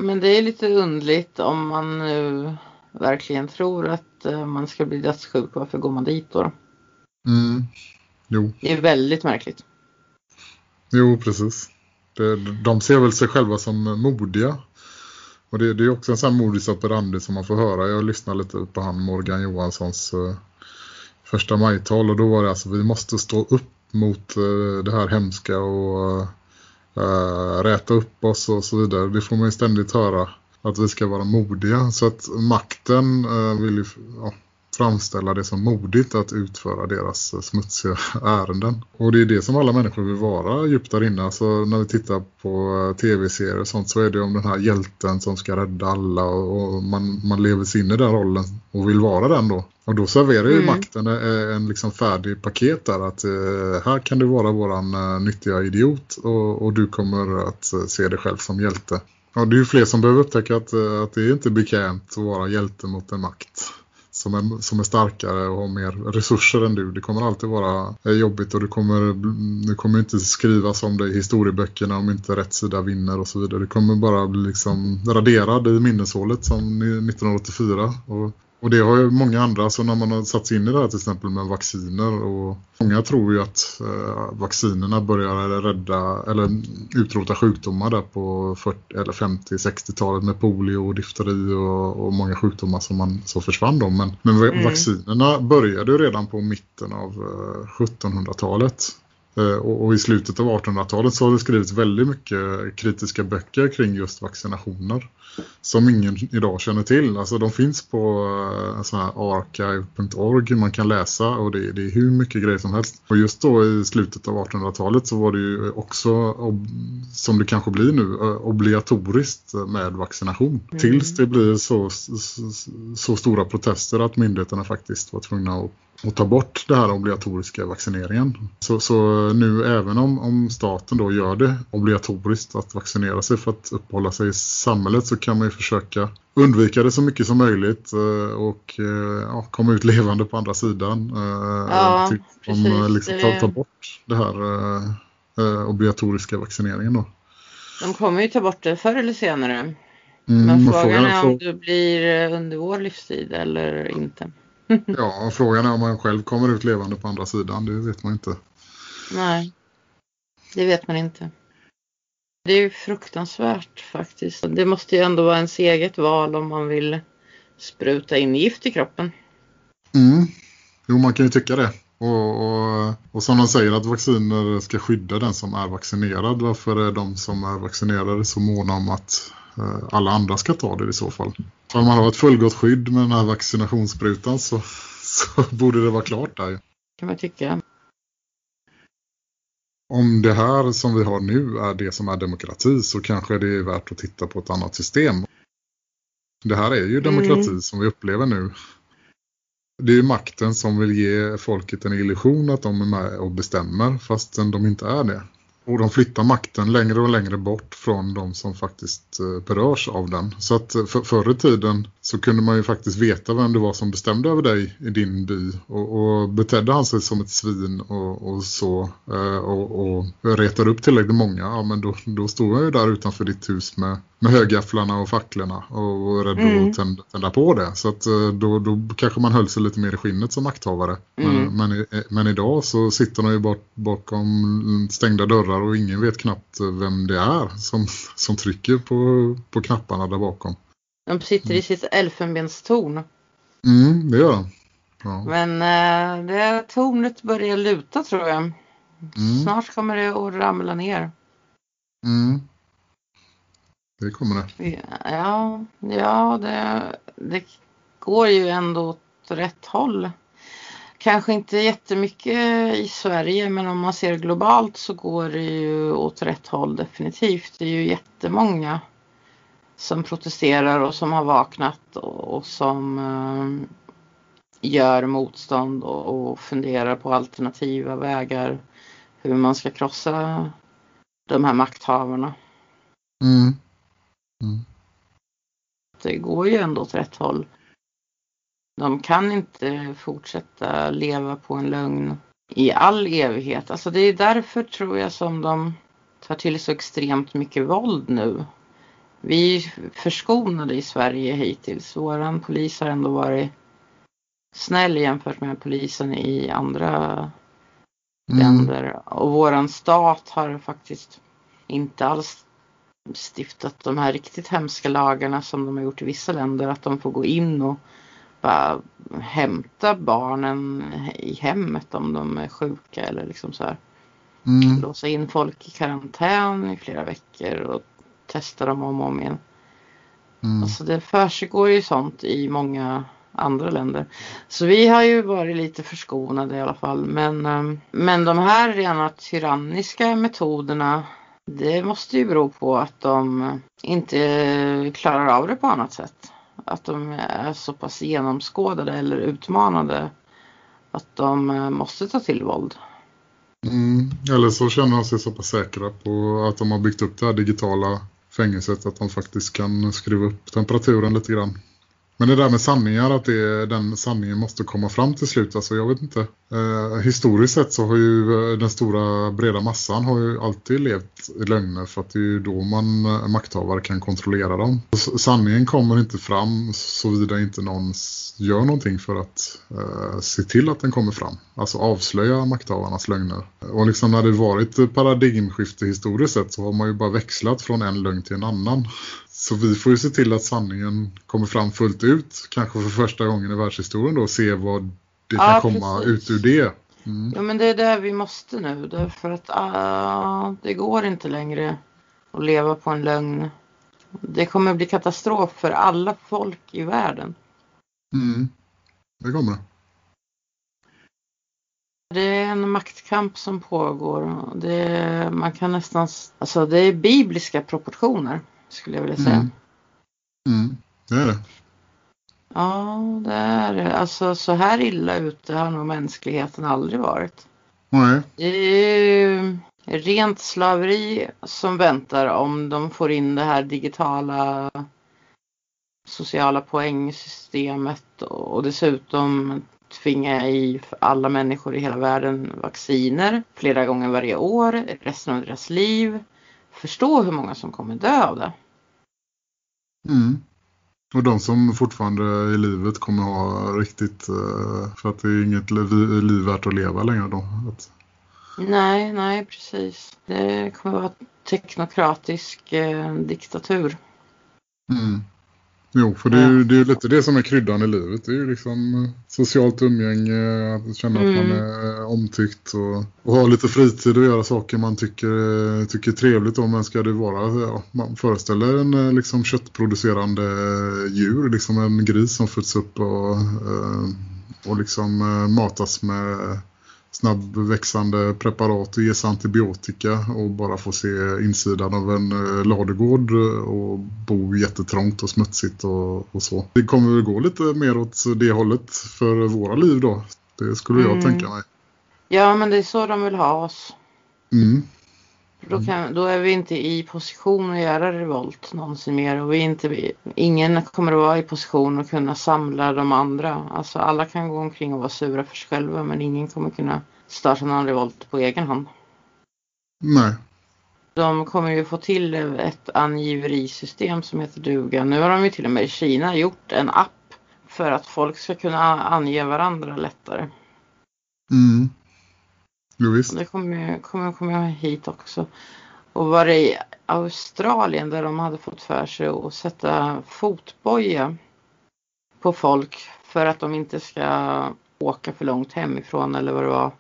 Men det är lite undligt om man nu verkligen tror att eh, man ska bli dödssjuk. Varför går man dit då? Mm. Jo. Det är väldigt märkligt. Jo, precis. De ser väl sig själva som modiga. Och det, det är också en sån här modus operandi som man får höra. Jag lyssnade lite på han Morgan Johanssons eh, första majtal och då var det alltså vi måste stå upp mot eh, det här hemska och eh, räta upp oss och så vidare. Det får man ju ständigt höra att vi ska vara modiga. Så att makten eh, vill ju ja, framställa det som modigt att utföra deras eh, smutsiga (laughs) ärenden. Och det är det som alla människor vill vara djupt där inne. Alltså när vi tittar på eh, tv-serier och sånt så är det om den här hjälten som ska rädda alla och, och man, man lever sig in i den rollen och vill vara den då. Och då serverar ju Mm. makten en, en liksom färdig paket där att eh, här kan du vara våran eh, nyttiga idiot och, och du kommer att eh, se dig själv som hjälte. Ja, det är ju fler som behöver upptäcka att, eh, att det är inte bekvämt att vara hjälte mot en makt som är, som är starkare och har mer resurser än du. Det kommer alltid vara eh, jobbigt och du kommer, du kommer inte skrivas om det i historieböckerna om inte rätt sida vinner och så vidare. Du kommer bara bli liksom raderad i minneshålet som 1984. Och, och det har ju många andra, så när man har satt sig in i det här till exempel med vacciner och många tror ju att eh, vaccinerna börjar rädda eller utrota sjukdomar där på 40 eller 50-60-talet med polio och difteri och, och många sjukdomar som man så försvann då. Men, men Mm. vaccinerna började ju redan på mitten av eh, 1700-talet. Eh, Och, och i slutet av 1800-talet så har det skrivits väldigt mycket kritiska böcker kring just vaccinationer som ingen idag känner till. Alltså de finns på eh, archive.org man kan läsa och det, det är hur mycket grejer som helst. Och just då i slutet av 1800-talet så var det ju också, som det kanske blir nu, eh, obligatoriskt med vaccination. Mm. Tills det blir så, så, så stora protester att myndigheterna faktiskt var tvungna att och ta bort det här obligatoriska vaccineringen. Så, så nu även om, om staten då gör det obligatoriskt att vaccinera sig för att uppehålla sig i samhället så kan man ju försöka undvika det så mycket som möjligt eh, och eh, ja, komma ut levande på andra sidan. eh, Ja, till- precis. Om liksom, ta, ta bort det här eh, obligatoriska vaccineringen då. De kommer ju ta bort det förr eller senare. Mm, Men frågan är om det blir under vår livstid eller inte. Ja, frågan är om man själv kommer ut levande på andra sidan, det vet man inte. Nej, det vet man inte. Det är ju fruktansvärt faktiskt. Det måste ju ändå vara ens eget val om man vill spruta in gift i kroppen. Mm. Jo, man kan ju tycka det. Och, och, och som de säger att vacciner ska skydda den som är vaccinerad. Varför är de som är vaccinerade så måna om att eh, alla andra ska ta det i så fall? Om man har ett fullgott skydd med den här vaccinationssprutan så, så borde det vara klart där. Kan man tycka. Om det här som vi har nu är det som är demokrati så kanske det är värt att titta på ett annat system. Det här är ju demokrati Mm. som vi upplever nu. Det är ju makten som vill ge folket en illusion att de är med och bestämmer fastän de inte är det. Och de flyttar makten längre och längre bort från de som faktiskt eh, berörs av den. Så att eh, för, förr i tiden så kunde man ju faktiskt veta vem det var som bestämde över dig i din by. Och, och betedde han sig som ett svin och, och så eh, och, och retade upp tillräckligt många, ja men då, då stod han ju där utanför ditt hus med, med högafflarna och facklorna och var rädd Mm. att tända, tända på det. Så att eh, då, då kanske man höll sig lite mer i skinnet som makthavare. Mm. Men, men, i- men idag så sitter de ju bak, bakom stängda dörrar och ingen vet knappt vem det är som, som trycker på, på knapparna där bakom. De sitter i sitt elfenbenstorn. Mm, det gör de. Ja. Men eh, det tornet börjar luta tror jag. Mm. Snart kommer det att ramla ner. Mm. Det kommer det. Ja, ja det, det går ju ändå åt rätt håll. Kanske inte jättemycket i Sverige men om man ser globalt så går det ju åt rätt håll definitivt. Det är ju jättemånga som protesterar och som har vaknat och, och som eh, gör motstånd och, och funderar på alternativa vägar hur man ska krossa de här makthavarna. Mm. Mm. Det går ju ändå åt rätt håll. De kan inte fortsätta leva på en lögn i all evighet. Alltså det är därför tror jag som de tar till så extremt mycket våld nu. Vi är förskonade i Sverige hittills. Våran polis har ändå varit snäll jämfört med polisen i andra mm. länder. Och våran stat har faktiskt inte alls stiftat de här riktigt hemska lagarna som de har gjort i vissa länder. Att de får gå in och bara hämta barnen i hemmet om de är sjuka eller liksom så här. Mm. Låsa in folk i karantän i flera veckor och testa dem om och om igen. Mm. Alltså det försiggår ju sånt i många andra länder. Så vi har ju varit lite förskonade i alla fall. Men, ehm, men de här rena tyranniska metoderna det måste ju bero på att de inte klarar av det på annat sätt. Att de är så pass genomskådade eller utmanade att de eh, måste ta till våld. Mm, eller så känner de sig så pass säkra på att de har byggt upp det här digitala fängelset att de faktiskt kan skruva upp temperaturen lite grann. Men det där med sanningar, att det, den sanningen måste komma fram till slut. Alltså jag vet inte. Eh, historiskt sett så har ju eh, den stora breda massan har ju alltid levt i lögner för att det är ju då man eh, makthavare kan kontrollera dem. Sanningen kommer inte fram såvida inte någon gör någonting för att eh, se till att den kommer fram. Alltså avslöja makthavarnas lögner. Och liksom när det varit paradigmskifte historiskt sett så har man ju bara växlat från en lögn till en annan. Så vi får ju se till att sanningen kommer fram fullt ut. Kanske för första gången i världshistorien då. Och se vad det kan ja, komma precis. ut ur det. Mm. Ja men det är det vi måste nu. Därför att uh, det går inte längre att leva på en lögn. Det kommer bli katastrof för alla folk i världen. Mm. Det kommer det. Det är en maktkamp som pågår. Det, man kan nästan, alltså det är bibliska proportioner skulle jag vilja säga. Mm. Mm, det är det. Ja, det är det. Alltså så här illa ute har nog mänskligheten aldrig varit. Nej. Det är ju rent slaveri som väntar om de får in det här digitala sociala poängsystemet och dessutom tvinga i alla människor i hela världen vacciner flera gånger varje år, resten av deras liv förstå hur många som kommer dö av det. Mm. Och de som fortfarande i livet kommer ha riktigt, eh, för att det är inget liv värt att leva längre då. Nej, nej precis. Det kommer vara teknokratisk eh, diktatur. Mm. Jo, för det är ju det är lite det som är kryddan i livet. Det är ju liksom eh, socialt umgänge, att känna mm. att man mm. är omtyckt och, och ha lite fritid och göra saker man tycker, tycker är trevligt om. Men ska det vara, ja, man föreställer en eh, liksom köttproducerande djur, liksom en gris som föds upp och, eh, och liksom matas med snabbväxande preparat och ges antibiotika och bara få se insidan av en eh, ladugård och bo jättetrångt och smutsigt och, och så. Det kommer väl gå lite mer åt det hållet för våra liv då. Det skulle jag mm. tänka mig. Ja, men det är så de vill ha oss. Mm. Då, kan, då, är vi inte i position att göra revolt någonsin mer och vi inte, ingen kommer att vara i position att kunna samla de andra. Alltså alla kan gå omkring och vara sura för sig själva men ingen kommer kunna starta någon revolt på egen hand. Nej. De kommer ju få till ett angiverisystem som heter Duga. Nu har de ju till och med i Kina gjort en app för att folk ska kunna ange varandra lättare. Mm. Jo, visst. Det kommer, kommer, kommer hit också. Och var det i Australien där de hade fått för sig att sätta fotboja på folk för att de inte ska åka för långt hemifrån eller vad det var.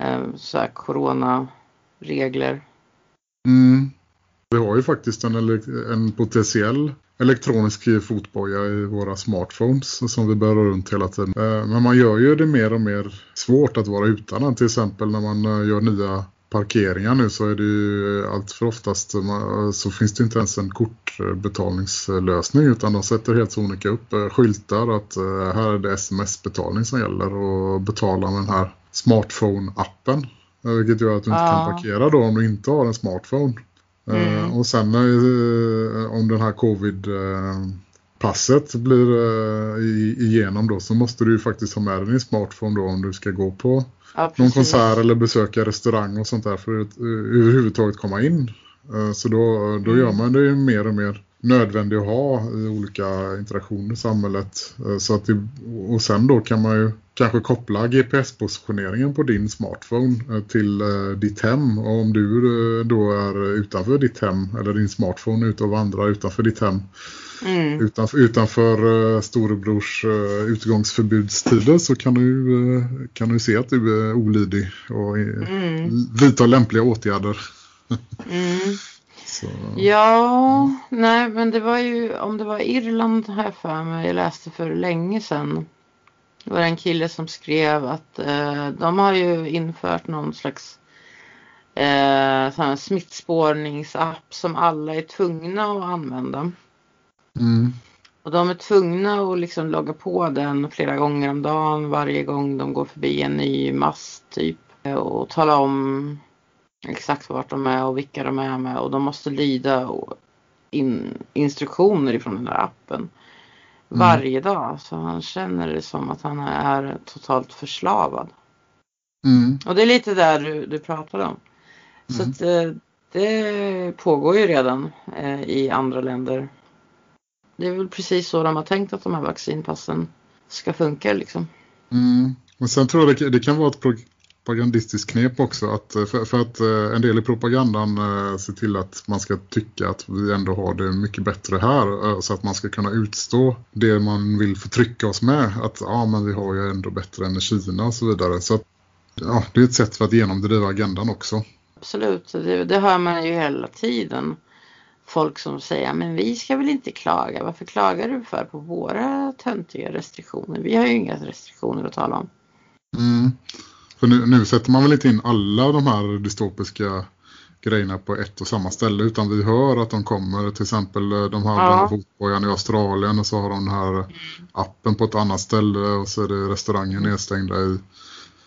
Eh, så här coronaregler. Mm. Vi har ju faktiskt en, en potentiell elektronisk fotboja i våra smartphones som vi bär runt hela tiden. Eh, men man gör ju det mer och mer svårt att vara utan den. Till exempel när man eh, gör nya parkeringar nu så är det ju allt för oftast så finns det inte ens en kortbetalningslösning utan de sätter helt sonika upp eh, skyltar att eh, här är det sms-betalning som gäller och betala med den här smartphone-appen. Vilket gör att du inte ja. kan parkera då om du inte har en smartphone. Mm. Och sen om den här covid passet blir igenom då så måste du ju faktiskt ha med dig din smartphone då om du ska gå på ja, någon konsert eller besöka restaurang och sånt där för att överhuvudtaget komma in. Eh, så då, då gör mm. man det ju mer och mer nödvändigt att ha i olika interaktioner i samhället. Eh, så att det, och sen då kan man ju kanske koppla GPS-positioneringen på din smartphone eh, till ditt hem. Och om du då är utanför ditt hem eller din smartphone ute och vandrar utanför ditt hem Mm. Utanför, utanför storebrors utgångsförbudstider så kan du, kan du se att du är olydig och mm. vidta lämpliga åtgärder. (laughs) mm. Ja, nej men det var ju, om det var Irland här för mig, jag läste för länge sedan. Det var en kille som skrev att eh, de har ju infört någon slags eh, smittspårningsapp som alla är tvungna att använda. Mm. Och de är tvungna att liksom logga på den flera gånger om dagen varje gång de går förbi en ny mast typ. Och tala om exakt vart de är och vilka de är med och de måste lyda in, instruktioner ifrån den där appen. Mm. Varje dag så han känner det som att han är totalt förslavad. Mm. Och det är lite där du, du pratade om. Så mm. att, eh, det pågår ju redan eh, i andra länder det är väl precis så de har tänkt att de här vaccinpassen ska funka liksom. Mm. Men sen tror jag det, det kan vara ett propagandistiskt knep också. Att, eh, för, för, att eh, en del i propagandan äh, ser till att man ska tycka att vi ändå har det mycket bättre här. Så att man ska kunna utstå det man vill förtrycka oss med. Att ja, men vi har ju ändå bättre än Kina och så vidare. Så att, ja, det är ett sätt för att genomdriva agendan också. Absolut, det, det hör man ju hela tiden folk som säger men vi ska väl inte klaga. Varför klagar du för på våra töntiga restriktioner? Vi har ju inga restriktioner att tala om. Mm. För nu, nu, sätter man väl inte in alla de här dystopiska grejerna på ett och samma ställe utan vi hör att de kommer. Till exempel de här ja. fotbojan i Australien och så har de den här appen på ett annat ställe och så är det restaurangen nedstängda i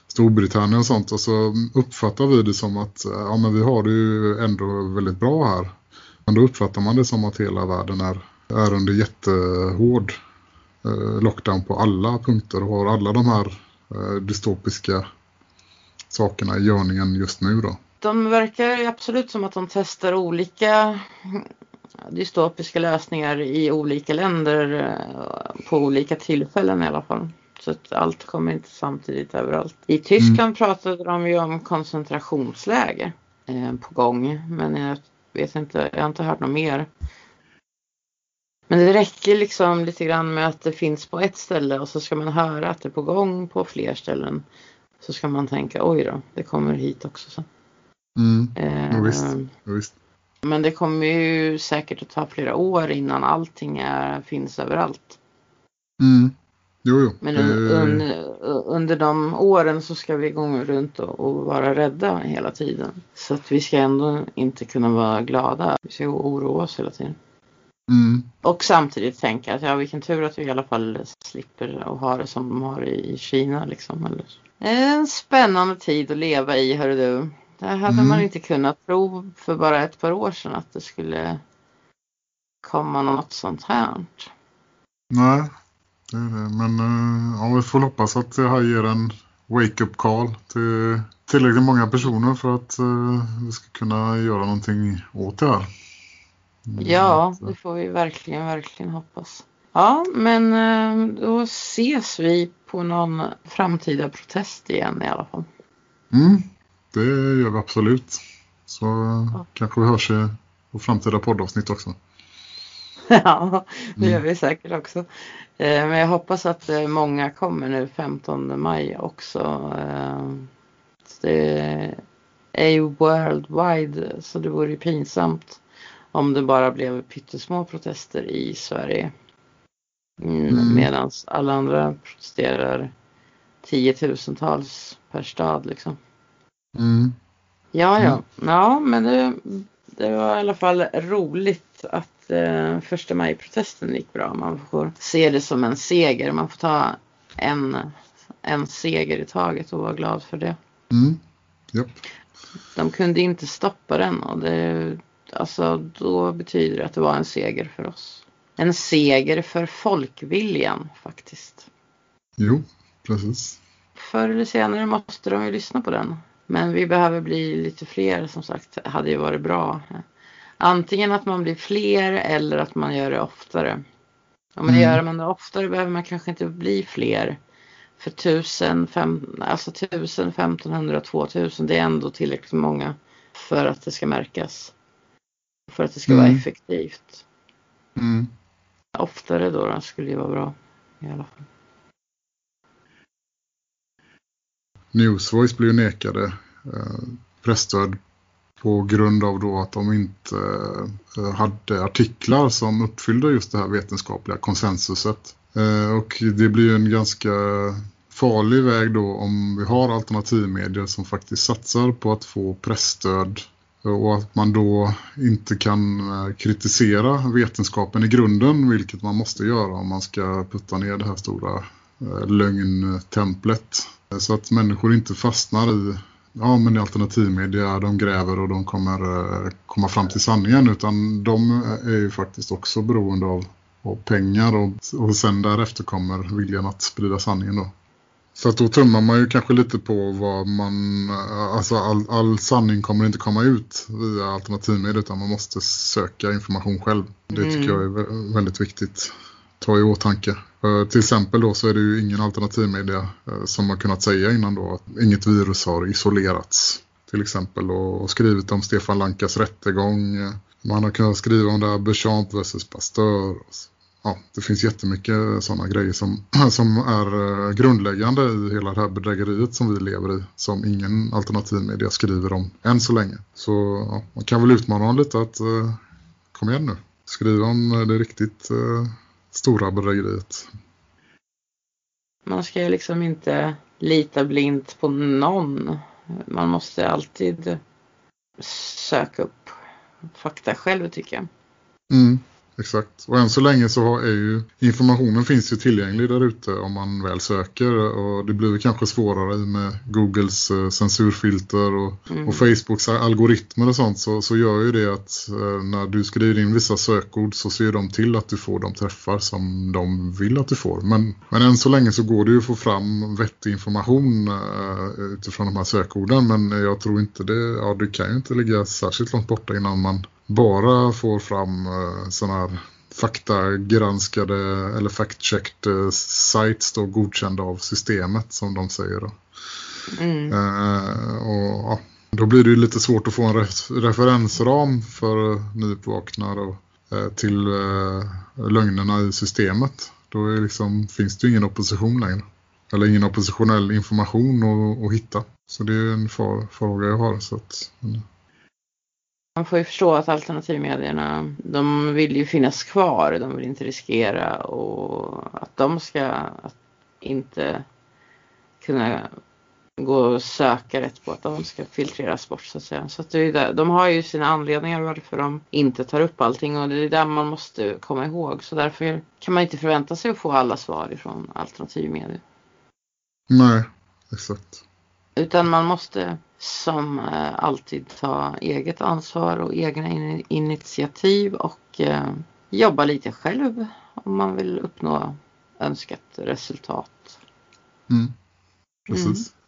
Storbritannien och sånt. Och så uppfattar vi det som att ja, men vi har det ju ändå väldigt bra här. Men då uppfattar man det som att hela världen är, är under jättehård eh, lockdown på alla punkter och har alla de här eh, dystopiska sakerna i görningen just nu då. De verkar absolut som att de testar olika dystopiska lösningar i olika länder eh, på olika tillfällen i alla fall. Så att allt kommer inte samtidigt överallt. I Tyskland mm. pratade de ju om koncentrationsläger eh, på gång. Men jag vet inte, jag har inte hört något mer. Men det räcker liksom lite grann med att det finns på ett ställe och så ska man höra att det är på gång på fler ställen. Så ska man tänka, oj då, det kommer hit också sen. Mm. Eh, ja, visst. Ja, visst. Men det kommer ju säkert att ta flera år innan allting är, finns överallt. Mm. Jo, jo. Men under, under de åren så ska vi gå runt och, och, vara rädda hela tiden. Så att vi ska ändå inte kunna vara glada. Vi ska oroa oss hela tiden. Mm. Och samtidigt tänka att ja, vilken tur att vi i alla fall slipper att ha det som de har i Kina. Liksom, eller. En spännande tid att leva i, hör du. Det hade mm. man inte kunnat tro för bara ett par år sedan att det skulle komma något sånt här. Nej, det är det. Men uh, ja, vi får hoppas att det här ger en wake-up call till tillräckligt många personer för att uh, vi ska kunna göra någonting åt det här. Mm, ja, det får vi verkligen, verkligen hoppas. Ja, men uh, då ses vi på någon framtida protest igen i alla fall. Mm, det gör vi absolut. Så ja. kanske vi hörs på framtida poddavsnitt också. (laughs) ja, det gör mm. vi säkert också. Eh, men jag hoppas att eh, många kommer nu 15 maj också. Eh, det är ju worldwide så det vore pinsamt om det bara blev pyttesmå protester i Sverige. Mm, mm. Medan alla andra protesterar tiotusentals per stad liksom. Mm. Ja, ja. Mm. Ja, men det, det var i alla fall roligt att eh, första maj-protesten gick bra. Man får se det som en seger. Man får ta en, en seger i taget och vara glad för det. Mm. Yep. De kunde inte stoppa den och det, alltså, då betyder det att det var en seger för oss. En seger för folkviljan faktiskt. Jo, precis. Förr eller senare måste de ju lyssna på den. Men vi behöver bli lite fler som sagt, hade ju varit bra. Antingen att man blir fler eller att man gör det oftare. Om man mm. gör man det oftare behöver man kanske inte bli fler. För tusen, fem, alltså tusen, femtonhundra, tvåtusen, det är ändå tillräckligt många för att det ska märkas. För att det ska mm. vara effektivt. Mm. Oftare då, då skulle ju vara bra i alla fall. Newsvoice blev nekade eh, pressstöd på grund av då att de inte eh, hade artiklar som uppfyllde just det här vetenskapliga konsensuset. Eh, och det blir en ganska farlig väg då om vi har alternativmedier som faktiskt satsar på att få pressstöd och att man då inte kan eh, kritisera vetenskapen i grunden, vilket man måste göra om man ska putta ner det här stora eh, lögntemplet. Så att människor inte fastnar i ja men alternativmedia, de gräver och de kommer eh, komma fram till sanningen utan de är ju faktiskt också beroende av, av pengar och, och sen därefter kommer viljan att sprida sanningen då. Så att då tummar man ju kanske lite på vad man, alltså all, all sanning kommer inte komma ut via alternativmedier utan man måste söka information själv. Det mm. tycker jag är väldigt viktigt. Ta i åtanke. Till exempel då så är det ju ingen alternativmedia eh, som har kunnat säga innan då att inget virus har isolerats. Till exempel och skrivit om Stefan Lankas rättegång. Man har kunnat skriva om det här Bechamp versus Pasteur ja, det finns jättemycket sådana grejer som, (clears throat) som är eh, grundläggande i hela det här bedrägeriet som vi lever i. Som ingen alternativmedia skriver om än så länge. Så ja, man kan väl utmana dem lite att eh, kom igen nu. Skriva om eh, det riktigt eh, stora bedrägeriet. Man ska ju liksom inte lita blint på någon. Man måste alltid söka upp fakta själv tycker jag. Mm. Exakt. Och än så länge så är ju informationen finns ju tillgänglig där ute om man väl söker och det blir kanske svårare med Googles eh, censurfilter och, mm. och, Facebooks algoritmer och sånt så, så gör ju det att eh, när du skriver in vissa sökord så ser de till att du får de träffar som de vill att du får. Men, men än så länge så går det ju att få fram vettig information uh, utifrån de här sökorden men jag tror inte det, ja det kan ju inte ligga särskilt långt borta innan man bara får fram eh, sådana här faktagranskade eller fact-checked eh, sites då godkända av systemet som de säger då. Mm. Eh, och ja, då blir det ju lite svårt att få en referensram för nyuppvaknare eh, till eh, lögnerna i systemet. Då är liksom, finns det ju ingen opposition längre. Eller ingen oppositionell information att, att hitta. Så det är en far, fråga jag har. Så att, man får ju förstå att alternativmedierna, de vill ju finnas kvar. De vill inte riskera och att de ska att inte kunna gå och söka rätt på att de ska filtreras bort så att säga. Så att det är där, de har ju sina anledningar varför de inte tar upp allting och det är där man måste komma ihåg. Så därför kan man inte förvänta sig att få alla svar ifrån alternativmedier. Nej, exakt. Utan man måste som eh, alltid ta eget ansvar och egna in initiativ och eh, jobba lite själv om man vill uppnå önskat resultat. Mm. Precis. Mm.